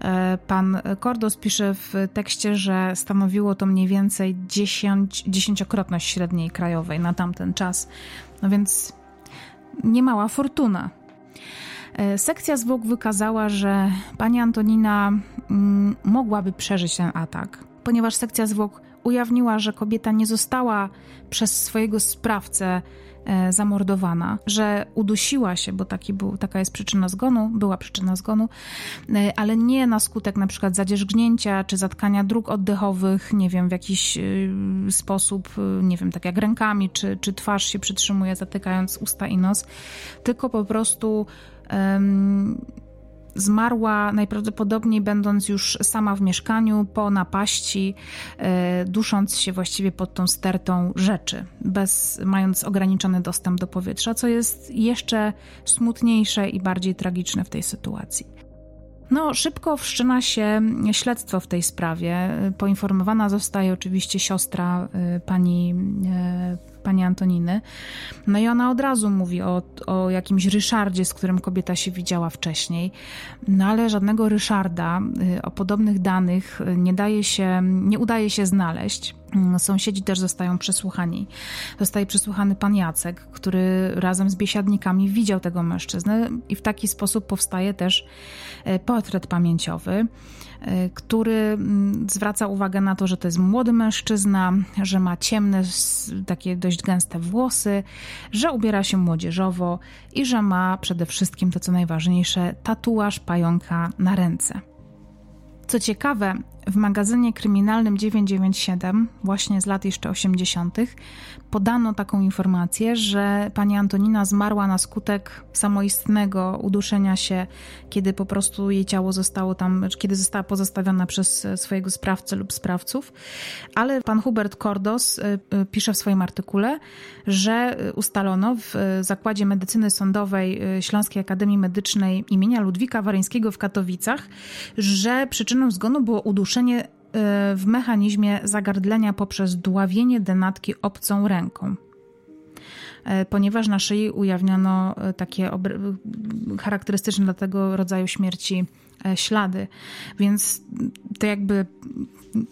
E, pan Kordos pisze w tekście, że stanowiło to mniej więcej dziesięć, dziesięciokrotność średniej krajowej na tamten czas. No więc niemała fortuna. E, sekcja zwłok wykazała, że pani Antonina mm, mogłaby przeżyć ten atak, ponieważ sekcja zwłok ujawniła, że kobieta nie została przez swojego sprawcę zamordowana, że udusiła się, bo taki był, taka jest przyczyna zgonu, była przyczyna zgonu, e, ale nie na skutek na przykład zadzierzgnięcia czy zatkania dróg oddechowych, nie wiem, w jakiś e, sposób, nie wiem, tak jak rękami, czy, czy twarz się przytrzymuje, zatykając usta i nos, tylko po prostu um, Zmarła najprawdopodobniej będąc już sama w mieszkaniu po napaści, e, dusząc się właściwie pod tą stertą rzeczy, bez, mając ograniczony dostęp do powietrza, co jest jeszcze smutniejsze i bardziej tragiczne w tej sytuacji. No, szybko wszczyna się śledztwo w tej sprawie. Poinformowana zostaje oczywiście siostra e, pani e, pani Antoniny. No i ona od razu mówi o, o jakimś Ryszardzie, z którym kobieta się widziała wcześniej. No ale żadnego Ryszarda y, o podobnych danych y, nie daje się, nie udaje się znaleźć. Mm, sąsiedzi też zostają przesłuchani. Zostaje przesłuchany pan Jacek, który razem z biesiadnikami widział tego mężczyznę i w taki sposób powstaje też e, portret pamięciowy. E, który mm, zwraca uwagę na to, że to jest młody mężczyzna, że ma ciemne, takie dość gęste włosy, że ubiera się młodzieżowo i że ma przede wszystkim to, co najważniejsze, tatuaż pająka na ręce. Co ciekawe, w magazynie kryminalnym 997, właśnie z lat jeszcze 80., podano taką informację, że pani Antonina zmarła na skutek samoistnego uduszenia się, kiedy po prostu jej ciało zostało tam, kiedy została pozostawiona przez swojego sprawcę lub sprawców. Ale pan Hubert Kordos y, y, pisze w swoim artykule, że ustalono w Zakładzie Medycyny Sądowej Śląskiej Akademii Medycznej imienia Ludwika Waryńskiego w Katowicach, że przyczyną zgonu było uduszenie E, w mechanizmie zagardlenia poprzez dławienie denatki obcą ręką. E, ponieważ na szyi ujawniono e, takie charakterystyczne dla tego rodzaju śmierci ślady, więc to jakby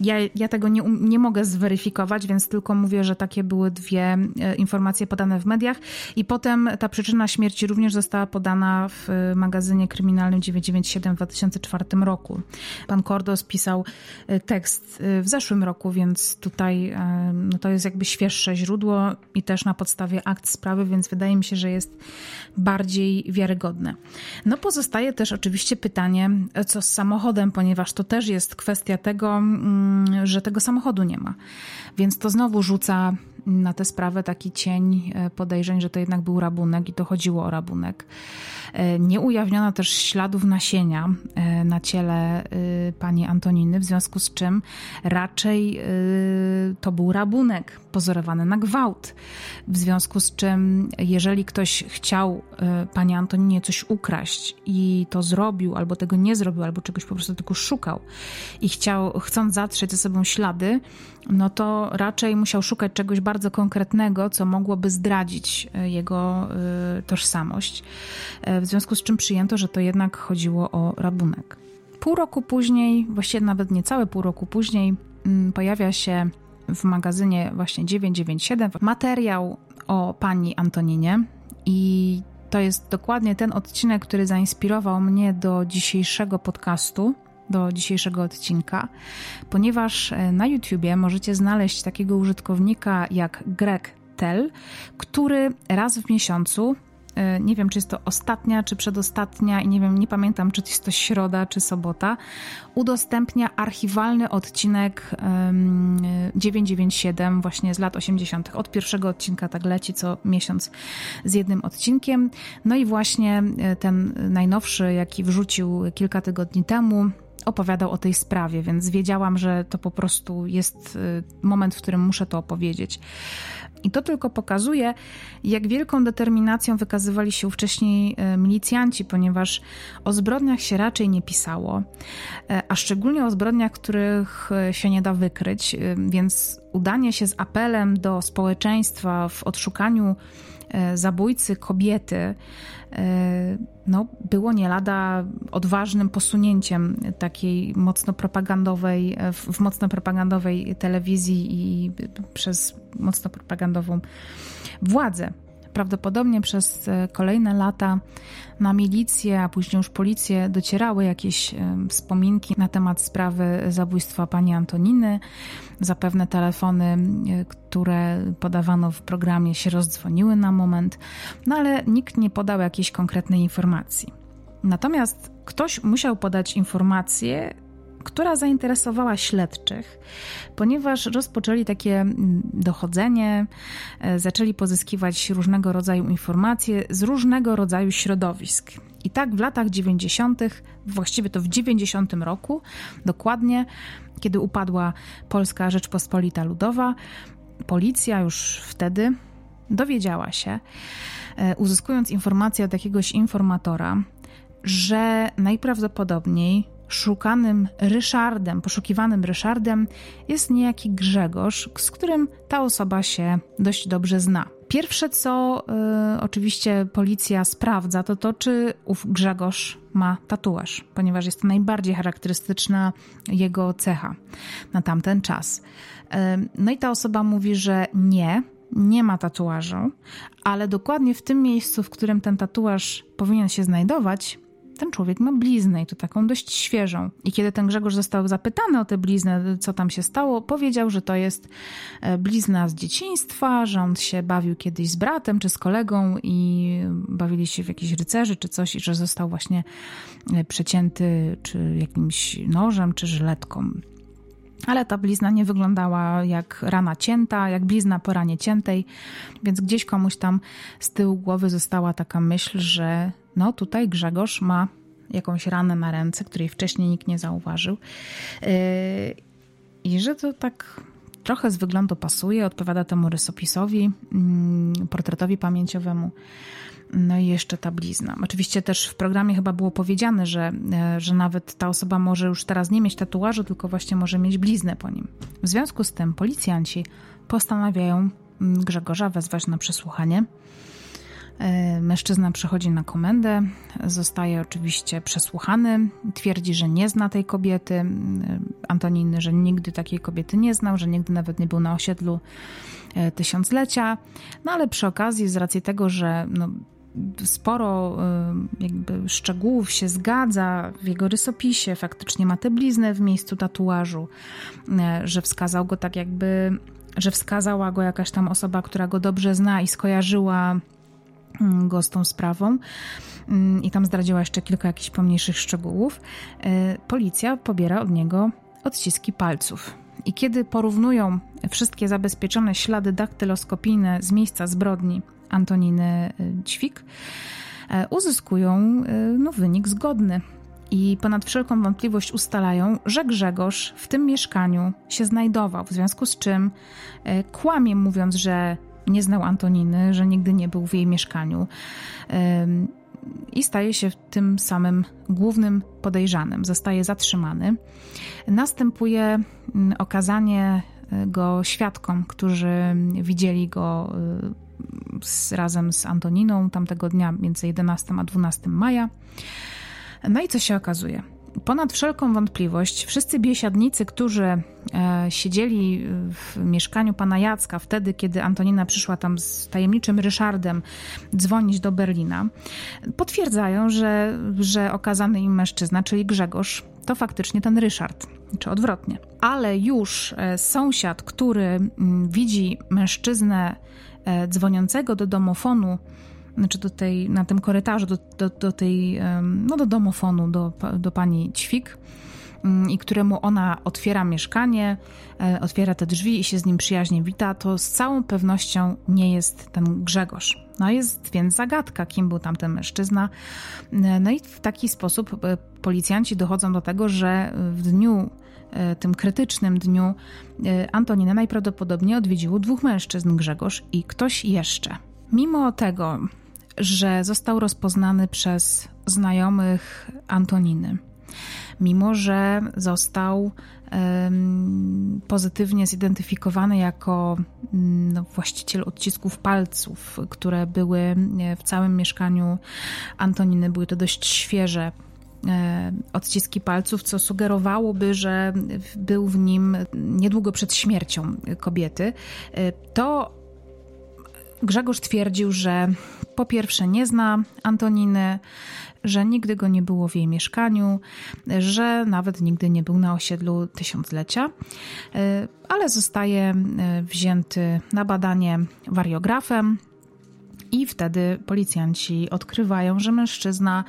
ja, ja tego nie, nie mogę zweryfikować, więc tylko mówię, że takie były dwie e, informacje podane w mediach. I potem ta przyczyna śmierci również została podana w magazynie kryminalnym 997 w 2004 roku. Pan Kordos pisał e, tekst e, w zeszłym roku, więc tutaj no to jest jakby świeższe źródło i też na podstawie akt sprawy, więc wydaje mi się, że jest bardziej wiarygodne. No pozostaje też oczywiście pytanie, co z samochodem, ponieważ to też jest kwestia tego, że tego samochodu nie ma. Więc to znowu rzuca na tę sprawę taki cień e, podejrzeń, że to jednak był rabunek i to chodziło o rabunek. E, nie ujawniono też śladów nasienia e, na ciele pani Antoniny, w związku z czym raczej to był rabunek pozorowany na gwałt. W związku z czym, jeżeli ktoś chciał pani Antoninie coś ukraść i to zrobił, albo tego nie zrobił, albo czegoś po prostu tylko szukał i chciał, chcąc zatrzeć ze sobą ślady, no to raczej musiał szukać czegoś bardzo konkretnego, co mogłoby zdradzić e, jego e, tożsamość. E, w związku z czym przyjęto, że to jednak chodziło o rabunek. Pół roku później, właściwie nawet niecałe pół roku później, mm, pojawia się w magazynie właśnie 997 materiał o pani Antoninie i to jest dokładnie ten odcinek, który zainspirował mnie do dzisiejszego podcastu, do dzisiejszego odcinka, ponieważ e, na YouTubie możecie znaleźć takiego użytkownika jak Greg Tell, który raz w miesiącu e, nie wiem, czy jest to ostatnia, czy przedostatnia, i nie wiem, nie pamiętam, czy jest to środa, czy sobota, udostępnia archiwalny odcinek 997, właśnie z lat 80. Od pierwszego odcinka tak leci co miesiąc z jednym odcinkiem. No i właśnie e, ten najnowszy, jaki wrzucił kilka tygodni temu, opowiadał o tej sprawie, więc wiedziałam, że to po prostu jest y, moment, w którym muszę to opowiedzieć. I to tylko pokazuje, jak wielką determinacją wykazywali się wcześniej y, milicjanci, ponieważ o zbrodniach się raczej nie pisało, y, a szczególnie o zbrodniach, których się nie da wykryć, więc udanie się z apelem do społeczeństwa w odszukaniu zabójcy kobiety E, no, było nie lada odważnym posunięciem takiej mocno propagandowej, w mocno propagandowej telewizji i przez mocno propagandową władzę. Prawdopodobnie przez e, kolejne lata na milicję, a później już policję docierały jakieś wspominki na temat sprawy zabójstwa pani Antoniny. Zapewne telefony, e, które podawano w programie, się rozdzwoniły na moment, no ale nikt nie podał jakiejś konkretnej informacji. Natomiast ktoś musiał podać informację, która zainteresowała śledczych, ponieważ rozpoczęli takie mm, dochodzenie, e, zaczęli pozyskiwać różnego rodzaju informacje z różnego rodzaju środowisk. I tak w latach 90., właściwie to w 90 roku, dokładnie, kiedy upadła Polska Rzeczpospolita Ludowa, policja już wtedy dowiedziała się, e, uzyskując informację od jakiegoś informatora, że najprawdopodobniej szukanym Ryszardem, poszukiwanym Ryszardem jest niejaki Grzegorz, z którym ta osoba się dość dobrze zna. Pierwsze, co y, oczywiście policja sprawdza, to to, czy ów Grzegorz ma tatuaż, ponieważ jest to najbardziej charakterystyczna jego cecha na tamten czas. Y, no i ta osoba mówi, że nie, nie ma tatuażu, ale dokładnie w tym miejscu, w którym ten tatuaż powinien się znajdować, ten człowiek ma bliznę i to taką dość świeżą. I kiedy ten Grzegorz został zapytany o tę bliznę, co tam się stało, powiedział, że to jest e, blizna z dzieciństwa, że on się bawił kiedyś z bratem czy z kolegą i bawili się w jakiś rycerzy czy coś i że został właśnie e, przecięty czy jakimś nożem czy żyletką. Ale ta blizna nie wyglądała jak rana cięta, jak blizna po ranie ciętej, więc gdzieś komuś tam z tyłu głowy została taka myśl, że no tutaj Grzegorz ma jakąś ranę na ręce, której wcześniej nikt nie zauważył. Yy, I że to tak trochę z wyglądu pasuje, odpowiada temu rysopisowi, mm, portretowi pamięciowemu. No i jeszcze ta blizna. Oczywiście też w programie chyba było powiedziane, że, e, że nawet ta osoba może już teraz nie mieć tatuażu, tylko właśnie może mieć bliznę po nim. W związku z tym policjanci postanawiają mm, Grzegorza wezwać na przesłuchanie. E, mężczyzna przychodzi na komendę, zostaje oczywiście przesłuchany, twierdzi, że nie zna tej kobiety, e, Antoniny, że nigdy takiej kobiety nie znał, że nigdy nawet nie był na osiedlu tysiąclecia. No ale przy okazji, z racji tego, że no, sporo jakby szczegółów się zgadza w jego rysopisie, faktycznie ma tę bliznę w miejscu tatuażu, że wskazał go tak jakby, że wskazała go jakaś tam osoba, która go dobrze zna i skojarzyła Mm, go z tą sprawą. Mm, i tam zdradziła jeszcze kilka jakichś pomniejszych szczegółów, e, policja pobiera od niego odciski palców. I kiedy porównują wszystkie zabezpieczone ślady daktyloskopijne z miejsca zbrodni Antoniny e, Ćwik, e, uzyskują no, wynik zgodny. I ponad wszelką wątpliwość ustalają, że Grzegorz w tym mieszkaniu się znajdował, w związku z czym kłamie mówiąc, że nie znał Antoniny, że nigdy nie był w jej mieszkaniu i staje się tym samym głównym podejrzanym. Zostaje zatrzymany. Następuje mm, okazanie e, go świadkom, którzy widzieli go e, z, razem z Antoniną tamtego dnia między 11 a 12 maja. No i co się okazuje? Ponad wszelką wątpliwość, wszyscy biesiadnicy, którzy e, siedzieli w mieszkaniu pana Jacka wtedy, kiedy Antonina przyszła tam z tajemniczym Ryszardem dzwonić do Berlina, potwierdzają, że, że okazany im mężczyzna, czyli Grzegorz, to faktycznie ten Ryszard, czy odwrotnie. Ale już e, sąsiad, który m, widzi mężczyznę dzwoniącego do domofonu, znaczy do tej, na tym korytarzu, do, do, do tej, no do domofonu, do, do pani Ćwik mm, i któremu ona otwiera mieszkanie, e, otwiera te drzwi i się z nim przyjaźnie wita, to z całą pewnością nie jest ten Grzegorz. No jest więc zagadka, kim był tamten mężczyzna. E, no i w taki sposób e, policjanci dochodzą do tego, że w dniu, tym krytycznym dniu, Antonina najprawdopodobniej odwiedziło dwóch mężczyzn, Grzegorz i ktoś jeszcze. Mimo tego, że został rozpoznany przez znajomych Antoniny. Mimo, że został um, pozytywnie zidentyfikowany jako um, właściciel odcisków palców, które były e, w całym mieszkaniu Antoniny, były to dość świeże e, odciski palców, co sugerowałoby, że był w nim niedługo przed śmiercią kobiety, e, to Grzegorz twierdził, że po pierwsze nie zna Antoniny, że nigdy go nie było w jej mieszkaniu, że nawet nigdy nie był na osiedlu tysiąclecia, e, ale zostaje e, wzięty na badanie wariografem. I wtedy policjanci odkrywają, że mężczyzna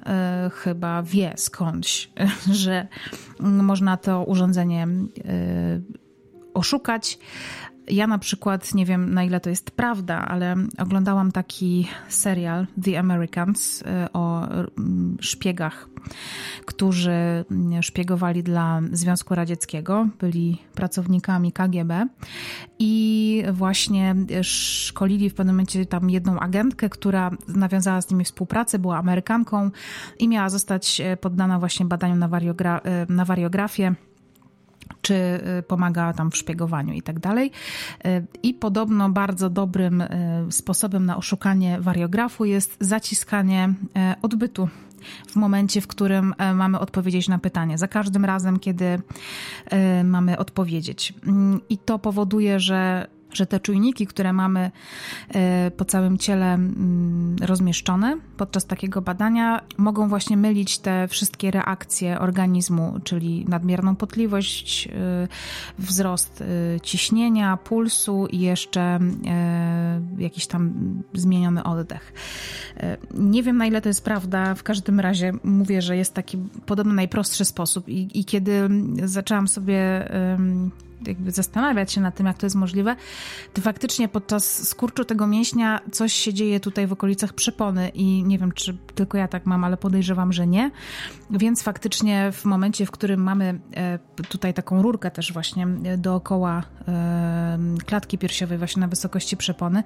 y, chyba wie skądś, że można to urządzenie y, oszukać, ja na przykład, nie wiem na ile to jest prawda, ale oglądałam taki serial The Americans y, o mm, szpiegach, którzy mm, szpiegowali dla Związku Radzieckiego, byli pracownikami KGB i właśnie szkolili w pewnym momencie tam jedną agentkę, która nawiązała z nimi współpracę, była Amerykanką i miała zostać e, poddana właśnie badaniom na, wariogra- na wariografię czy y, pomaga tam w szpiegowaniu i tak dalej. Y, I podobno bardzo dobrym y, sposobem na oszukanie wariografu jest zaciskanie odbytu w momencie, w którym mamy odpowiedzieć na pytanie. Za każdym razem, kiedy mamy odpowiedzieć. Mm, I to powoduje, że że te czujniki, które mamy e, po całym ciele mm, rozmieszczone podczas takiego badania, mogą właśnie mylić te wszystkie reakcje organizmu, czyli nadmierną potliwość, e, wzrost e, ciśnienia, pulsu i jeszcze jakiś tam zmieniony oddech. Nie wiem na ile to jest prawda, w każdym razie mówię, że jest taki podobno najprostszy sposób i, i kiedy zaczęłam sobie jakby zastanawiać się nad tym, jak to jest możliwe, to faktycznie podczas skurczu tego mięśnia coś się dzieje tutaj w okolicach przepony i nie wiem, czy tylko ja tak mam, ale podejrzewam, że nie. Więc faktycznie w momencie, w którym mamy e, tutaj taką rurkę też właśnie dookoła e, klatki piersiowej, właśnie na wysokości przepony,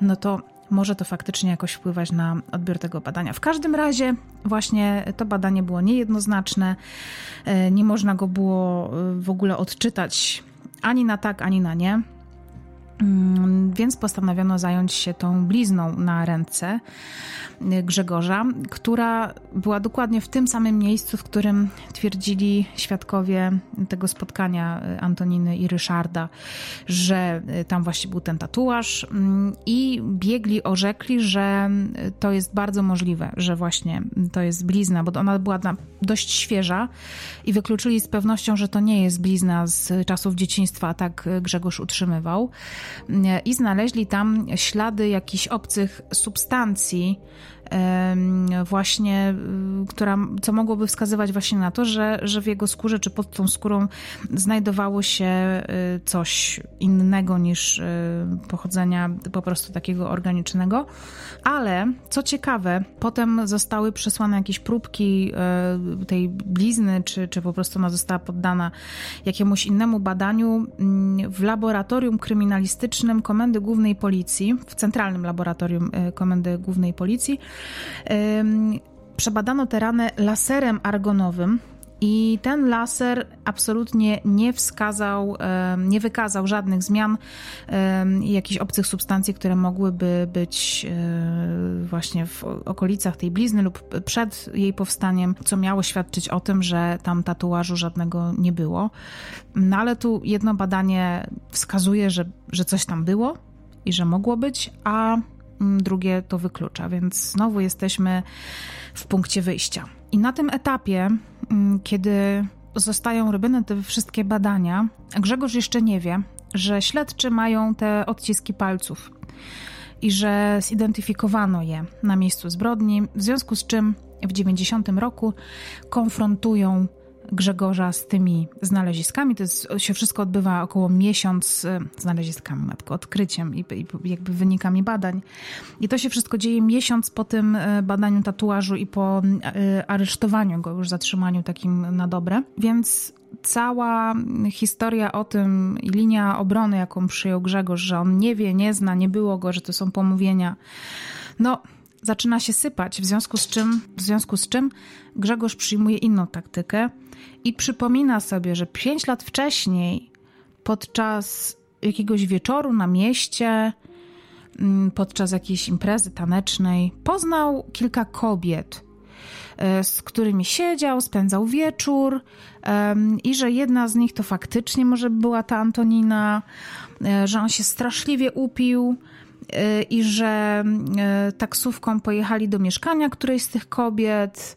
no to może to faktycznie jakoś wpływać na odbiór tego badania. W każdym razie właśnie to badanie było niejednoznaczne, e, nie można go było w ogóle odczytać ani na tak, ani na nie. Mm, więc postanowiono zająć się tą blizną na ręce y, Grzegorza, która była dokładnie w tym samym miejscu, w którym twierdzili świadkowie tego spotkania y, Antoniny i Ryszarda, że y, tam właśnie był ten tatuaż mm, i biegli orzekli, że to jest bardzo możliwe, że właśnie to jest blizna, bo ona była dość świeża i wykluczyli z pewnością, że to nie jest blizna z czasów dzieciństwa, a tak Grzegorz utrzymywał i znaleźli tam ślady jakichś obcych substancji, właśnie, y, która, co mogłoby wskazywać właśnie na to, że, że w jego skórze czy pod tą skórą znajdowało się y, coś innego niż y, pochodzenia po prostu takiego organicznego. Ale co ciekawe, potem zostały przesłane jakieś próbki tej blizny, czy, czy po prostu ona została poddana jakiemuś innemu badaniu mm, w laboratorium kryminalistycznym Komendy Głównej Policji, w centralnym laboratorium Komendy Głównej Policji przebadano te rany laserem argonowym. I ten laser absolutnie nie wskazał, nie wykazał żadnych zmian jakichś obcych substancji, które mogłyby być e, właśnie w okolicach tej blizny lub przed jej powstaniem, co miało świadczyć o tym, że tam tatuażu żadnego nie było. No ale tu jedno badanie wskazuje, że, że coś tam było i że mogło być, a drugie to wyklucza, więc znowu jesteśmy w punkcie wyjścia. I na tym etapie, mm, kiedy zostają robione te wszystkie badania, Grzegorz jeszcze nie wie, że śledczy mają te odciski palców i że zidentyfikowano je na miejscu zbrodni, w związku z czym w 90 roku konfrontują Grzegorza z tymi znaleziskami. To jest, się wszystko odbywa około miesiąc znaleziskami, matko, odkryciem i, i, jakby wynikami badań. I to się wszystko dzieje miesiąc po tym e, badaniu tatuażu i po e, aresztowaniu go, już zatrzymaniu takim na dobre. Więc cała historia o tym i linia obrony, jaką przyjął Grzegorz, że on nie wie, nie zna, nie było go, że to są pomówienia. No, zaczyna się sypać, w związku z czym, w związku z czym Grzegorz przyjmuje inną taktykę i przypomina sobie, że pięć lat wcześniej, podczas jakiegoś wieczoru na mieście, mm, podczas jakiejś imprezy tanecznej, poznał kilka kobiet, e, z którymi siedział, spędzał wieczór i że jedna z nich to faktycznie może była ta Antonina, e, że on się straszliwie upił i że e, taksówką pojechali do mieszkania którejś z tych kobiet.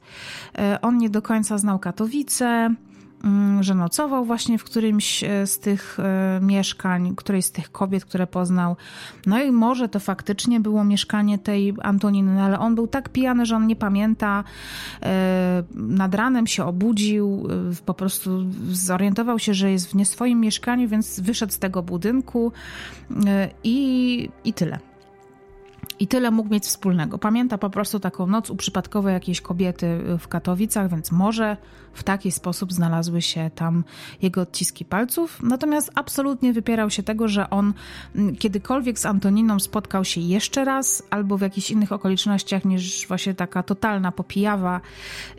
E, on nie do końca znał Katowice. Mm, że nocował właśnie w którymś e, z tych e, mieszkań, którejś z tych kobiet, które poznał. No i może to faktycznie było mieszkanie tej Antoniny, ale on był tak pijany, że on nie pamięta. E, nad ranem się obudził, po prostu zorientował się, że jest w nie swoim mieszkaniu, więc wyszedł z tego budynku i, i tyle. I tyle mógł mieć wspólnego. Pamięta po prostu taką noc u przypadkowej jakiejś kobiety w Katowicach, więc może w taki sposób znalazły się tam jego odciski palców. Natomiast absolutnie wypierał się tego, że on mm, kiedykolwiek z Antoniną spotkał się jeszcze raz albo w jakichś innych okolicznościach niż właśnie taka totalna popijawa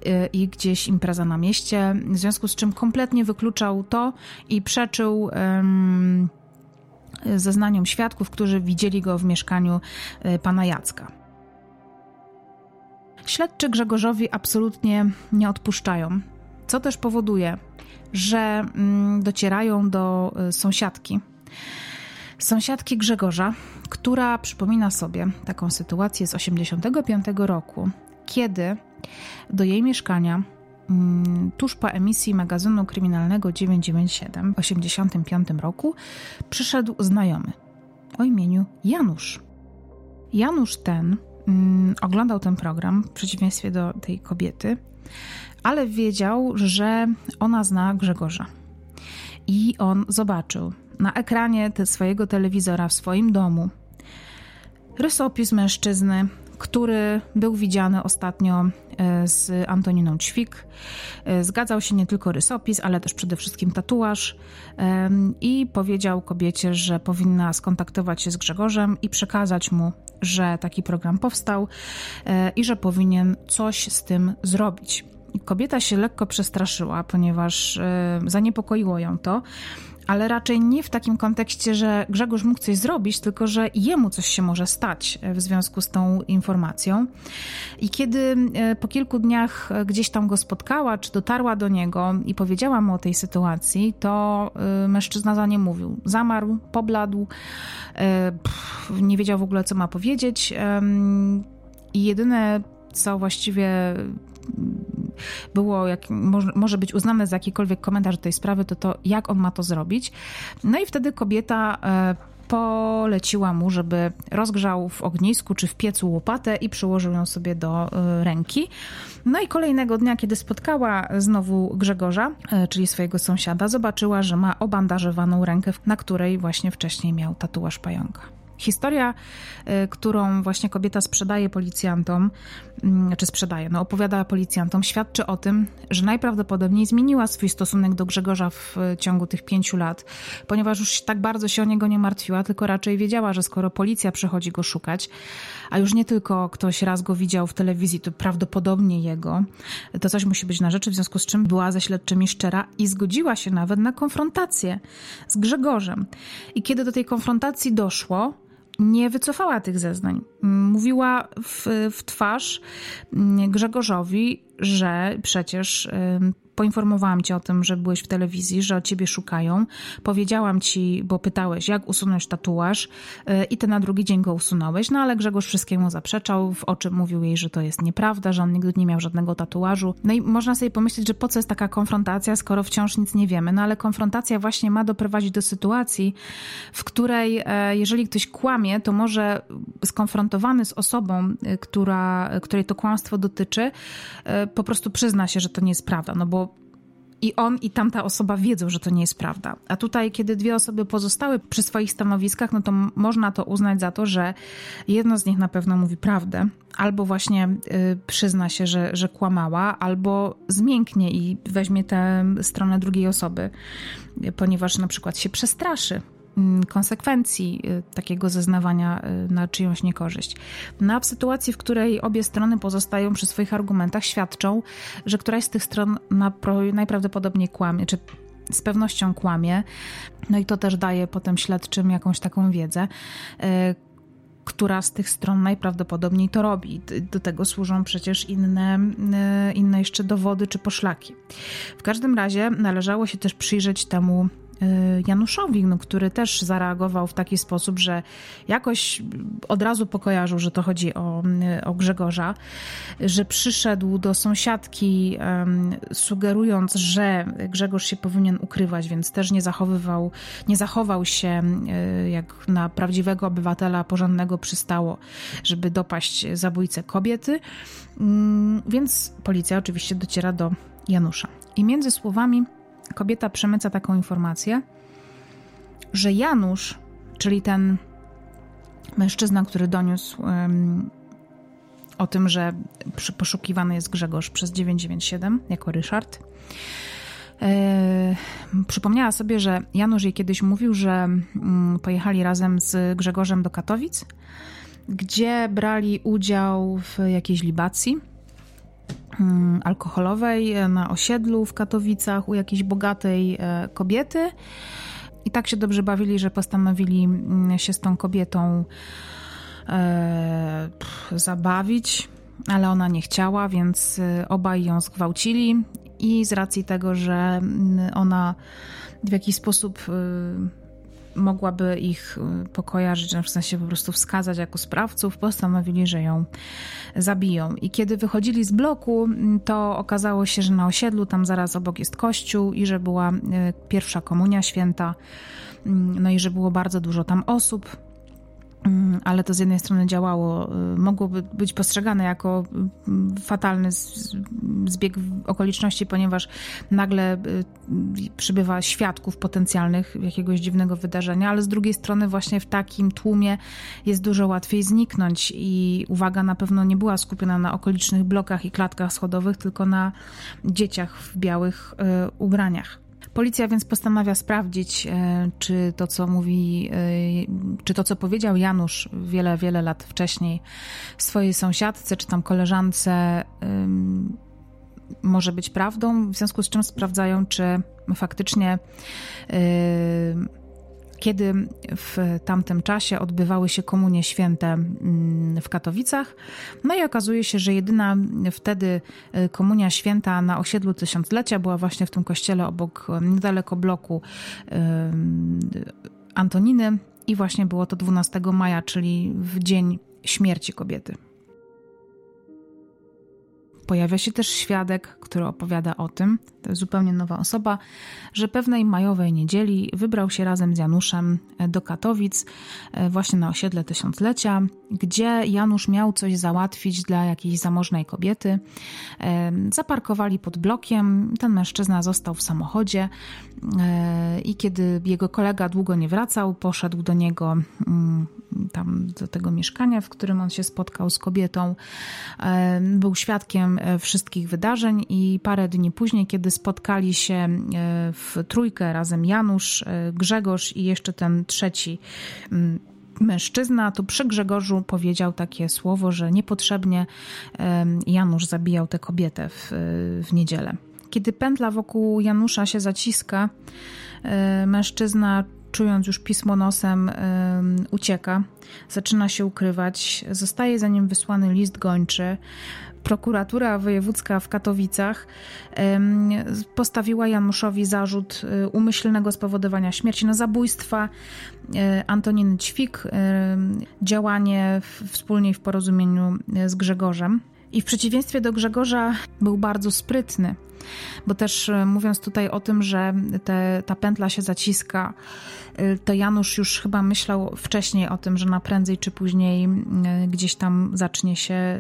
y, i gdzieś impreza na mieście. W związku z czym kompletnie wykluczał to i przeczył. Um, zeznaniom świadków, którzy widzieli go w mieszkaniu e, pana Jacka. Śledczy Grzegorzowi absolutnie nie odpuszczają, co też powoduje, że mm, docierają do e, sąsiadki. Sąsiadki Grzegorza, która przypomina sobie taką sytuację z 85 roku, kiedy do jej mieszkania tuż po emisji magazynu kryminalnego 997 w 1985 roku przyszedł znajomy o imieniu Janusz. Janusz ten mm, oglądał ten program w przeciwieństwie do tej kobiety, ale wiedział, że ona zna Grzegorza. I on zobaczył na ekranie te swojego telewizora w swoim domu rysopis mężczyzny, który był widziany ostatnio e, z Antoniną Ćwik. E, zgadzał się nie tylko rysopis, ale też przede wszystkim tatuaż i powiedział kobiecie, że powinna skontaktować się z Grzegorzem i przekazać mu, że taki program powstał e, i że powinien coś z tym zrobić. Kobieta się lekko przestraszyła, ponieważ zaniepokoiło ją to, ale raczej nie w takim kontekście, że Grzegorz mógł coś zrobić, tylko że jemu coś się może stać w związku z tą informacją. I kiedy e, po kilku dniach gdzieś tam go spotkała, czy dotarła do niego i powiedziała mu o tej sytuacji, to e, mężczyzna za nie mówił. Zamarł, pobladł, e, nie wiedział w ogóle, co ma powiedzieć. I jedyne, co właściwie było, jak, może, być uznane za jakikolwiek komentarz do tej sprawy, to to, jak on ma to zrobić. No i wtedy kobieta e, poleciła mu, żeby rozgrzał w ognisku czy w piecu łopatę i przyłożył ją sobie do e, ręki. No i kolejnego dnia, kiedy spotkała znowu Grzegorza, e, czyli swojego sąsiada, zobaczyła, że ma obandażowaną rękę, na której właśnie wcześniej miał tatuaż pająka. Historia, y, którą właśnie kobieta sprzedaje policjantom, mm, czy sprzedaje, no opowiada policjantom, świadczy o tym, że najprawdopodobniej zmieniła swój stosunek do Grzegorza w ciągu tych pięciu lat, ponieważ już tak bardzo się o niego nie martwiła, tylko raczej wiedziała, że skoro policja przychodzi go szukać, a już nie tylko ktoś raz go widział w telewizji, to prawdopodobnie jego, to coś musi być na rzeczy, w związku z czym była ze śledczymi szczera i zgodziła się nawet na konfrontację z Grzegorzem. I kiedy do tej konfrontacji doszło, nie wycofała tych zeznań. Mówiła w, w twarz Grzegorzowi, że przecież poinformowałam cię o tym, że byłeś w telewizji, że o ciebie szukają. Powiedziałam ci, bo pytałeś, jak usunąć tatuaż y, i ty na drugi dzień go usunąłeś, no ale Grzegorz wszystkiemu zaprzeczał, w oczy mówił jej, że to jest nieprawda, że on nigdy nie miał żadnego tatuażu. No i można sobie pomyśleć, że po co jest taka konfrontacja, skoro wciąż nic nie wiemy. No ale konfrontacja właśnie ma doprowadzić do sytuacji, w której e, jeżeli ktoś kłamie, to może skonfrontowany z osobą, e, która, której to kłamstwo dotyczy, e, po prostu przyzna się, że to nie jest prawda, no bo i on i tamta osoba wiedzą, że to nie jest prawda. A tutaj, kiedy dwie osoby pozostały przy swoich stanowiskach, no to można to uznać za to, że jedno z nich na pewno mówi prawdę, albo właśnie y, przyzna się, że, że kłamała, albo zmięknie i weźmie tę stronę drugiej osoby, ponieważ na przykład się przestraszy konsekwencji y, takiego zeznawania y, na czyjąś niekorzyść. No w sytuacji, w której obie strony pozostają przy swoich argumentach, świadczą, że któraś z tych stron najprawdopodobniej kłamie, czy z pewnością kłamie. No i to też daje potem śledczym jakąś taką wiedzę y, która z tych stron najprawdopodobniej to robi. Do tego służą przecież inne, inne jeszcze dowody czy poszlaki. W każdym razie należało się też przyjrzeć temu Januszowi, no, który też zareagował w taki sposób, że jakoś od razu pokojarzył, że to chodzi o, y, o Grzegorza, że przyszedł do sąsiadki, sugerując, że Grzegorz się powinien ukrywać, więc też nie zachowywał, nie zachował się y, jak na prawdziwego obywatela porządnego przystało, żeby dopaść zabójcę kobiety. Um, więc policja oczywiście dociera do Janusza. I między słowami kobieta przemyca taką informację, że Janusz, czyli ten mężczyzna, który doniósł um, o tym, że poszukiwany jest Grzegorz przez 997 jako Ryszard, e, przypomniała sobie, że Janusz jej kiedyś mówił, że mm, pojechali razem z Grzegorzem do Katowic, gdzie brali udział w jakiejś libacji alkoholowej e, na osiedlu w Katowicach u jakiejś bogatej e, kobiety. I tak się dobrze bawili, że postanowili mm, się z tą kobietą e, zabawić, ale ona nie chciała, więc obaj ją zgwałcili. I z racji tego, że mm, ona w jakiś sposób mogłaby ich y, pokojarzyć, w sensie po prostu wskazać jako sprawców, postanowili, że ją zabiją. I kiedy wychodzili z bloku, mm, to okazało się, że na osiedlu tam zaraz obok jest kościół i że była y, pierwsza komunia święta, mm, no i że było bardzo dużo tam osób. Mm, ale to z jednej strony działało, y, mogłoby być postrzegane jako y, fatalny zbieg okoliczności, ponieważ nagle y, przybywa świadków potencjalnych jakiegoś dziwnego wydarzenia, ale z drugiej strony właśnie w takim tłumie jest dużo łatwiej zniknąć i uwaga na pewno nie była skupiona na okolicznych blokach i klatkach schodowych, tylko na dzieciach w białych ubraniach. Policja więc postanawia sprawdzić, e, czy to, co mówi, e, czy to, co powiedział Janusz wiele, wiele lat wcześniej swojej sąsiadce, czy tam koleżance, może być prawdą, w związku z czym sprawdzają, czy faktycznie. Kiedy w tamtym czasie odbywały się komunie święte mm, w Katowicach. No i okazuje się, że jedyna wtedy y, komunia święta na osiedlu tysiąclecia była właśnie w tym kościele obok, niedaleko bloku Antoniny i właśnie było to 12 maja, czyli w dzień śmierci kobiety. Pojawia się też świadek, który opowiada o tym, to jest zupełnie nowa osoba, że pewnej majowej niedzieli wybrał się razem z Januszem e, do Katowic, e, właśnie na osiedle tysiąclecia, gdzie Janusz miał coś załatwić dla jakiejś zamożnej kobiety. E, zaparkowali pod blokiem, ten mężczyzna został w samochodzie i kiedy jego kolega długo nie wracał, poszedł do niego mm, tam do tego mieszkania, w którym on się spotkał z kobietą. Był świadkiem wszystkich wydarzeń i parę dni później, kiedy spotkali się e, w trójkę razem Janusz, e, Grzegorz i jeszcze ten trzeci mm, mężczyzna, to przy Grzegorzu powiedział takie słowo, że niepotrzebnie Janusz zabijał tę kobietę w, w niedzielę. Kiedy pętla wokół Janusza się zaciska, e, mężczyzna czując już pismo nosem, ucieka, zaczyna się ukrywać. Zostaje za nim wysłany list gończy prokuratura wojewódzka w Katowicach postawiła Januszowi zarzut y, umyślnego spowodowania śmierci, no zabójstwa y, Antoniny Ćwik, y, działanie wspólnie w porozumieniu z Grzegorzem. I w przeciwieństwie do Grzegorza był bardzo sprytny, bo też mówiąc tutaj o tym, że te, ta pętla się zaciska, Y, to Janusz już chyba myślał wcześniej o tym, że na prędzej czy później y, gdzieś tam zacznie się,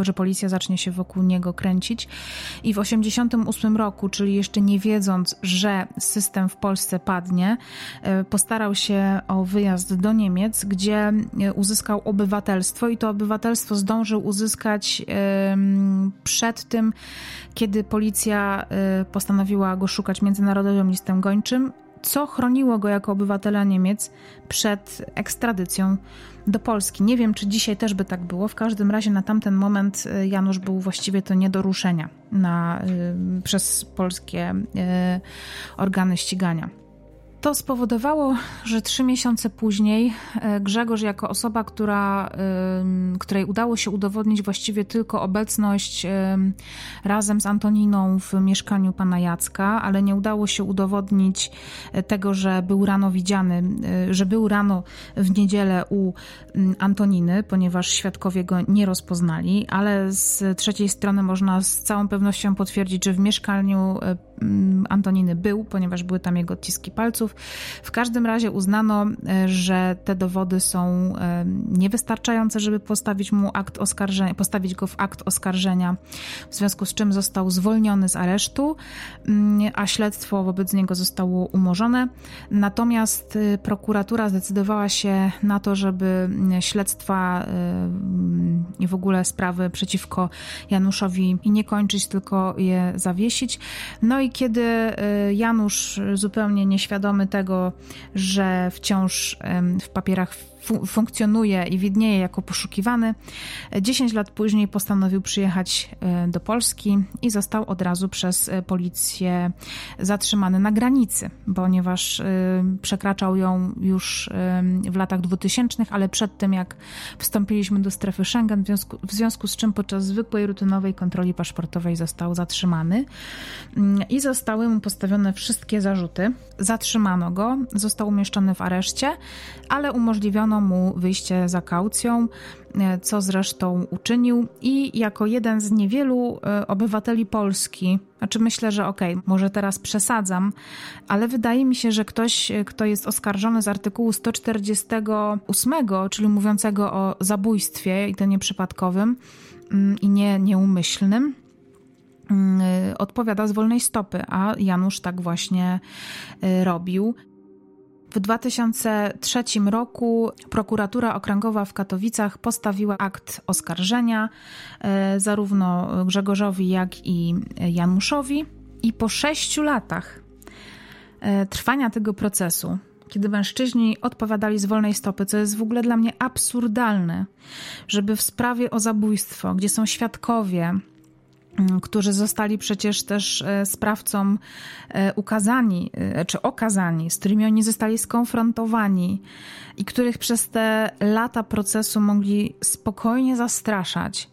że policja zacznie się wokół niego kręcić. I w 1988 roku, czyli jeszcze nie wiedząc, że system w Polsce padnie, postarał się o wyjazd do Niemiec, gdzie uzyskał obywatelstwo i to obywatelstwo zdążył uzyskać przed tym, kiedy policja postanowiła go szukać międzynarodowym listem gończym co chroniło go jako obywatela Niemiec przed ekstradycją do Polski. Nie wiem, czy dzisiaj też by tak było. W każdym razie na tamten moment y, Janusz był właściwie to nie do ruszenia na, y, przez polskie y, organy ścigania. To spowodowało, że trzy miesiące później e, Grzegorz, jako osoba, która, której udało się udowodnić właściwie tylko obecność razem z Antoniną w mieszkaniu pana Jacka, ale nie udało się udowodnić e, tego, że był rano widziany, e, że był rano w niedzielę u Antoniny, ponieważ świadkowie go nie rozpoznali, ale z trzeciej strony można z całą pewnością potwierdzić, że w mieszkaniu Antoniny był, ponieważ były tam jego odciski palców w każdym razie uznano, e, że te dowody są e, niewystarczające, żeby postawić mu akt oskarżenia, postawić go w akt oskarżenia, w związku z czym został zwolniony z aresztu, mm, a śledztwo wobec niego zostało umorzone. Natomiast e, prokuratura zdecydowała się na to, żeby mm, śledztwa mm, i w ogóle sprawy przeciwko Januszowi nie kończyć, tylko je zawiesić. No i kiedy Janusz zupełnie nieświadomy tego, że wciąż w papierach fu funkcjonuje i widnieje jako poszukiwany. 10 lat później postanowił przyjechać e, do Polski i został od razu przez e, policję zatrzymany na granicy, ponieważ e, przekraczał ją już w latach 2000, ale przed tym jak wstąpiliśmy do strefy Schengen, w związku, w związku z czym podczas zwykłej rutynowej kontroli paszportowej został zatrzymany mm, i zostały mu postawione wszystkie zarzuty. Zatrzymano go, został umieszczony w areszcie, ale umożliwiono mu wyjście za kaucją, e, co zresztą uczynił i jako jeden z niewielu e, obywateli Polski, znaczy myślę, że okej, okay, może teraz przesadzam, ale wydaje mi się, że ktoś, e, kto jest oskarżony z artykułu 148, czyli mówiącego o zabójstwie i to nieprzypadkowym mm, i nie nieumyślnym, mm, odpowiada z wolnej stopy, a Janusz tak właśnie robił. W 2003 roku prokuratura okręgowa w Katowicach postawiła akt oskarżenia e, zarówno Grzegorzowi, jak i Januszowi. I po sześciu latach e, trwania tego procesu, kiedy mężczyźni odpowiadali z wolnej stopy, co jest w ogóle dla mnie absurdalne, żeby w sprawie o zabójstwo, gdzie są świadkowie, którzy zostali przecież też e, sprawcom e, ukazani, e, czy okazani, z którymi oni zostali skonfrontowani i których przez te lata procesu mogli spokojnie zastraszać.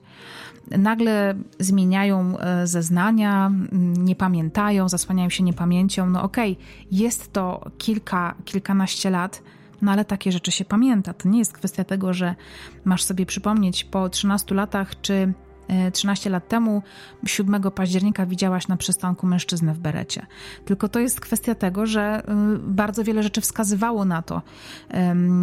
Nagle zmieniają zeznania, nie pamiętają, zasłaniają się niepamięcią. No okej, okay, jest to kilka, kilkanaście lat, no ale takie rzeczy się pamięta. To nie jest kwestia tego, że masz sobie przypomnieć po 13 latach, czy 13 e, lat temu, 7 października, widziałaś na przystanku mężczyznę w berecie. Tylko to jest kwestia tego, że y, bardzo wiele rzeczy wskazywało na to,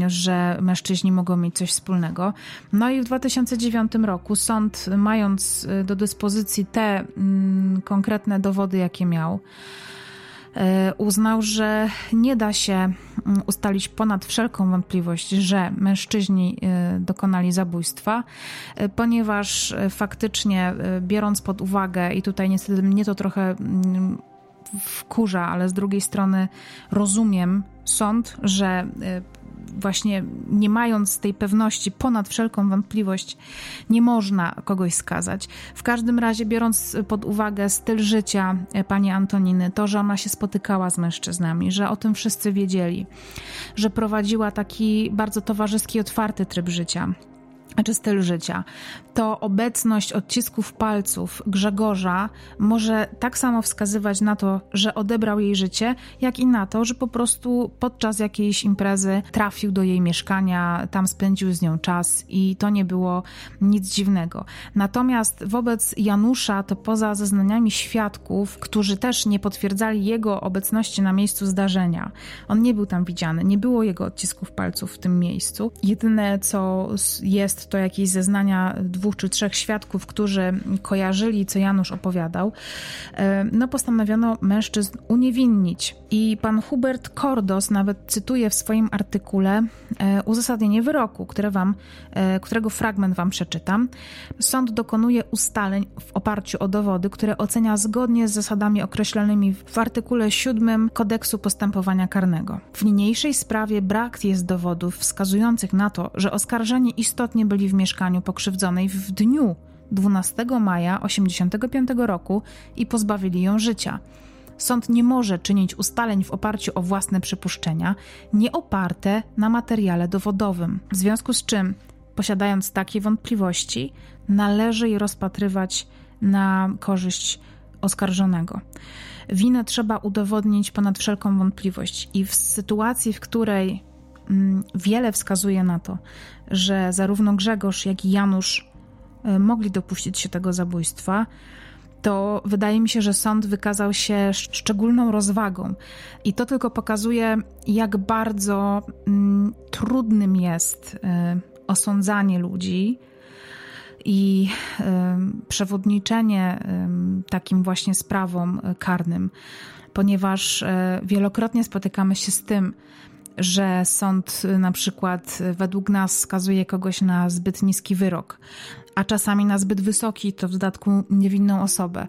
że mężczyźni mogą mieć coś wspólnego. No i w 2009 roku sąd, mając y, do dyspozycji te mm, konkretne dowody, jakie miał, uznał, że nie da się mm, ustalić ponad wszelką wątpliwość, że mężczyźni e, dokonali zabójstwa, e, ponieważ faktycznie biorąc pod uwagę, i tutaj niestety mnie to trochę mm, wkurza, ale z drugiej strony rozumiem sąd, że właśnie nie mając tej pewności ponad wszelką wątpliwość, nie można kogoś skazać. W każdym razie, biorąc pod uwagę styl życia e, pani Antoniny, to, że ona się spotykała z mężczyznami, że o tym wszyscy wiedzieli, że prowadziła taki bardzo towarzyski, otwarty tryb życia czy styl życia, to obecność odcisków palców Grzegorza może tak samo wskazywać na to, że odebrał jej życie, jak i na to, że po prostu podczas jakiejś imprezy trafił do jej mieszkania, tam spędził z nią czas i to nie było nic dziwnego. Natomiast wobec Janusza, to poza zeznaniami świadków, którzy też nie potwierdzali jego obecności na miejscu zdarzenia, on nie był tam widziany, nie było jego odcisków palców w tym miejscu. Jedyne co jest, to jakieś zeznania dwóch czy trzech świadków, którzy kojarzyli, co Janusz opowiadał, e, no postanowiono mężczyzn uniewinnić. I pan Hubert Kordos nawet cytuje w swoim artykule e, uzasadnienie wyroku, które wam, e, którego fragment wam przeczytam. Sąd dokonuje ustaleń w oparciu o dowody, które ocenia zgodnie z zasadami określonymi w artykule 7 Kodeksu Postępowania Karnego. W niniejszej sprawie brak jest dowodów wskazujących na to, że oskarżeni istotnie byli w mieszkaniu pokrzywdzonej w dniu 12 maja 1985 roku i pozbawili ją życia. Sąd nie może czynić ustaleń w oparciu o własne przypuszczenia, nie oparte na materiale dowodowym. W związku z czym, posiadając takie wątpliwości, należy je rozpatrywać na korzyść oskarżonego. Winę trzeba udowodnić ponad wszelką wątpliwość, i w sytuacji, w której mm, wiele wskazuje na to, że zarówno Grzegorz, jak i Janusz e, mogli dopuścić się tego zabójstwa, to wydaje mi się, że sąd wykazał się szczególną rozwagą. I to tylko pokazuje, jak bardzo mm, trudnym jest y, osądzanie ludzi i y, przewodniczenie y, takim właśnie sprawom karnym, ponieważ wielokrotnie spotykamy się z tym, że sąd na przykład według nas skazuje kogoś na zbyt niski wyrok, a czasami na zbyt wysoki, to w dodatku niewinną osobę.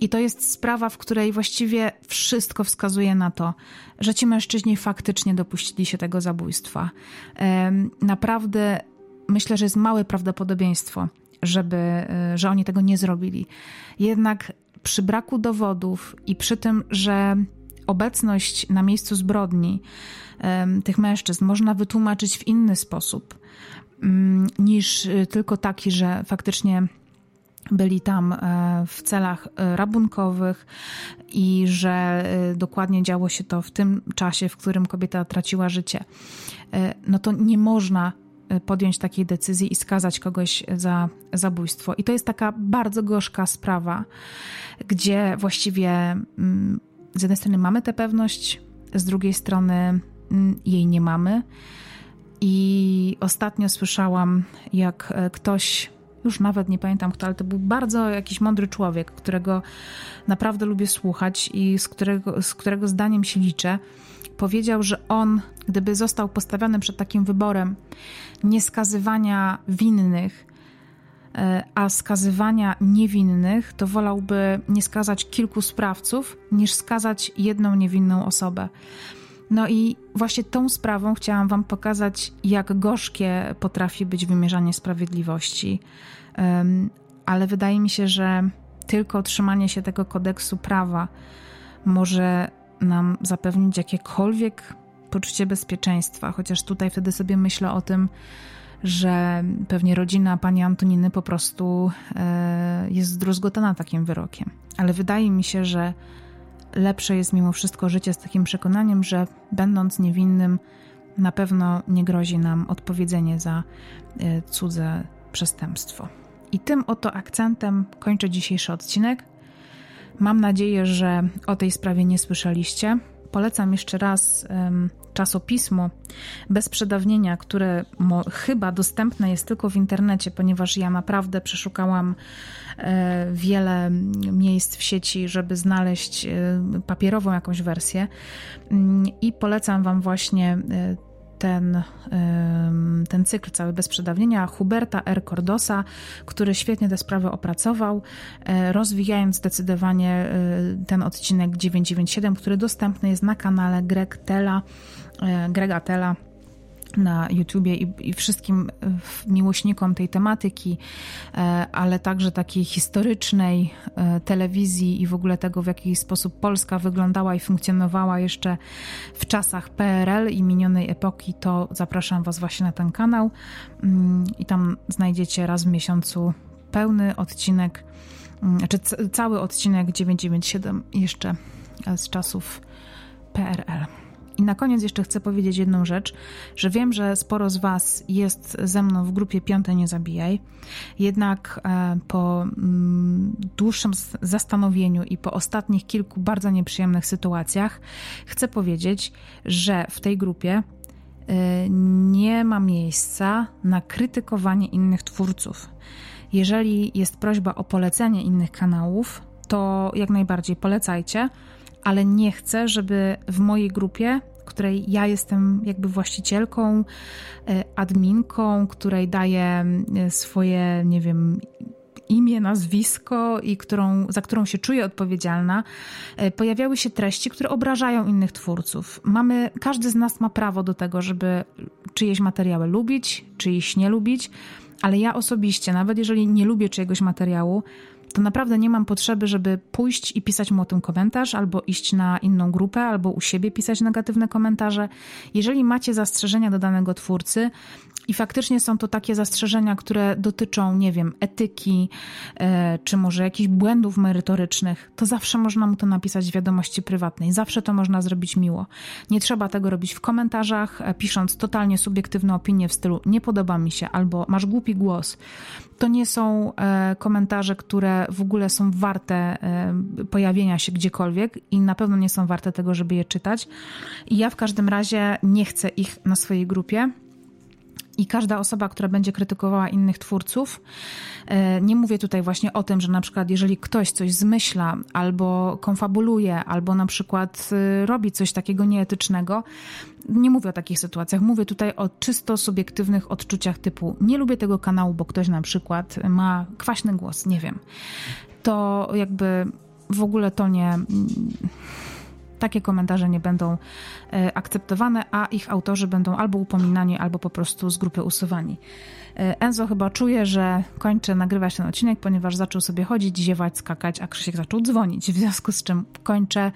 I to jest sprawa, w której właściwie wszystko wskazuje na to, że ci mężczyźni faktycznie dopuścili się tego zabójstwa. Naprawdę myślę, że jest małe prawdopodobieństwo, żeby, e, że oni tego nie zrobili. Jednak przy braku dowodów i przy tym, że obecność na miejscu zbrodni tych mężczyzn można wytłumaczyć w inny sposób mm, niż y, tylko taki, że faktycznie byli tam e, w celach e, rabunkowych i że e, dokładnie działo się to w tym czasie, w którym kobieta traciła życie. No to nie można podjąć takiej decyzji i skazać kogoś za zabójstwo. I to jest taka bardzo gorzka sprawa, gdzie właściwie mm, z jednej strony mamy tę pewność, z drugiej strony mm, jej nie mamy. I ostatnio słyszałam, jak e, ktoś, już nawet nie pamiętam kto, ale to był bardzo jakiś mądry człowiek, którego naprawdę lubię słuchać i z którego, z którego zdaniem się liczę, powiedział, że on, gdyby został postawiony przed takim wyborem nieskazywania winnych, a skazywania niewinnych, to wolałby nie skazać kilku sprawców, niż skazać jedną niewinną osobę. No i właśnie tą sprawą chciałam Wam pokazać, jak gorzkie potrafi być wymierzanie sprawiedliwości. Ale wydaje mi się, że tylko trzymanie się tego kodeksu prawa może nam zapewnić jakiekolwiek poczucie bezpieczeństwa, chociaż tutaj wtedy sobie myślę o tym, że pewnie rodzina pani Antoniny po prostu e, jest zdruzgotana takim wyrokiem. Ale wydaje mi się, że lepsze jest mimo wszystko życie z takim przekonaniem, że będąc niewinnym, na pewno nie grozi nam odpowiedzenie za e, cudze przestępstwo. I tym oto akcentem kończę dzisiejszy odcinek. Mam nadzieję, że o tej sprawie nie słyszeliście. Polecam jeszcze raz czasopismo bez przedawnienia, które chyba dostępne jest tylko w internecie, ponieważ ja naprawdę przeszukałam e, wiele miejsc w sieci, żeby znaleźć e, papierową jakąś wersję. Mm, I polecam Wam właśnie e, ten, ten cykl cały bez przedawnienia Huberta R. Cordosa, który świetnie tę sprawę opracował, e, rozwijając zdecydowanie e, ten odcinek 997, który dostępny jest na kanale Greg Tela, e, Grega Tela na YouTubie i, i, wszystkim miłośnikom tej tematyki, e, ale także takiej historycznej e, telewizji i w ogóle tego, w jaki sposób Polska wyglądała i funkcjonowała jeszcze w czasach PRL i minionej epoki, to zapraszam Was właśnie na ten kanał mm, i tam znajdziecie raz w miesiącu pełny odcinek, mm, czy cały odcinek 997 jeszcze z czasów PRL. I na koniec jeszcze chcę powiedzieć jedną rzecz, że wiem, że sporo z Was jest ze mną w grupie Piąte Nie Zabijaj, jednak e, po mm, dłuższym zastanowieniu i po ostatnich kilku bardzo nieprzyjemnych sytuacjach chcę powiedzieć, że w tej grupie e, nie ma miejsca na krytykowanie innych twórców. Jeżeli jest prośba o polecenie innych kanałów, to jak najbardziej polecajcie ale nie chcę, żeby w mojej grupie, której ja jestem jakby właścicielką, e, adminką, której daję e, swoje, nie wiem, imię, nazwisko i którą, za którą się czuję odpowiedzialna, e, pojawiały się treści, które obrażają innych twórców. Mamy, każdy z nas ma prawo do tego, żeby czyjeś materiały lubić, czyjeś nie lubić, ale ja osobiście, nawet jeżeli nie lubię czyjegoś materiału, to naprawdę nie mam potrzeby, żeby pójść i pisać mu o tym komentarz, albo iść na inną grupę, albo u siebie pisać negatywne komentarze. Jeżeli macie zastrzeżenia do danego twórcy, i faktycznie są to takie zastrzeżenia, które dotyczą, nie wiem, etyki, e, czy może jakichś błędów merytorycznych, to zawsze można mu to napisać w wiadomości prywatnej. Zawsze to można zrobić miło. Nie trzeba tego robić w komentarzach, e, pisząc totalnie subiektywne opinie w stylu nie podoba mi się albo masz głupi głos. To nie są e, komentarze, które w ogóle są warte pojawienia się gdziekolwiek i na pewno nie są warte tego, żeby je czytać. I ja w każdym razie nie chcę ich na swojej grupie. I każda osoba, która będzie krytykowała innych twórców, e, nie mówię tutaj właśnie o tym, że na przykład jeżeli ktoś coś zmyśla, albo konfabuluje, albo na przykład e, robi coś takiego nieetycznego, nie mówię o takich sytuacjach. Mówię tutaj o czysto subiektywnych odczuciach typu nie lubię tego kanału, bo ktoś na przykład ma kwaśny głos, nie wiem. To jakby w ogóle to nie takie komentarze nie będą e, akceptowane, a ich autorzy będą albo upominani, albo po prostu z grupy usuwani. E, Enzo chyba czuje, że kończę nagrywać ten odcinek, ponieważ zaczął sobie chodzić, ziewać, skakać, a Krzysiek zaczął dzwonić, w związku z czym kończę,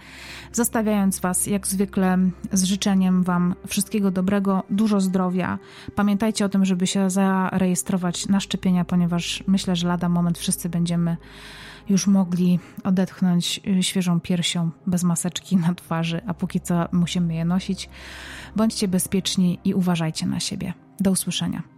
zostawiając Was jak zwykle z życzeniem Wam wszystkiego dobrego, dużo zdrowia. Pamiętajcie o tym, żeby się zarejestrować na szczepienia, ponieważ myślę, że lada moment wszyscy będziemy już mogli odetchnąć y, świeżą piersią bez maseczki na twarzy, a póki co musimy je nosić. Bądźcie bezpieczni i uważajcie na siebie. Do usłyszenia.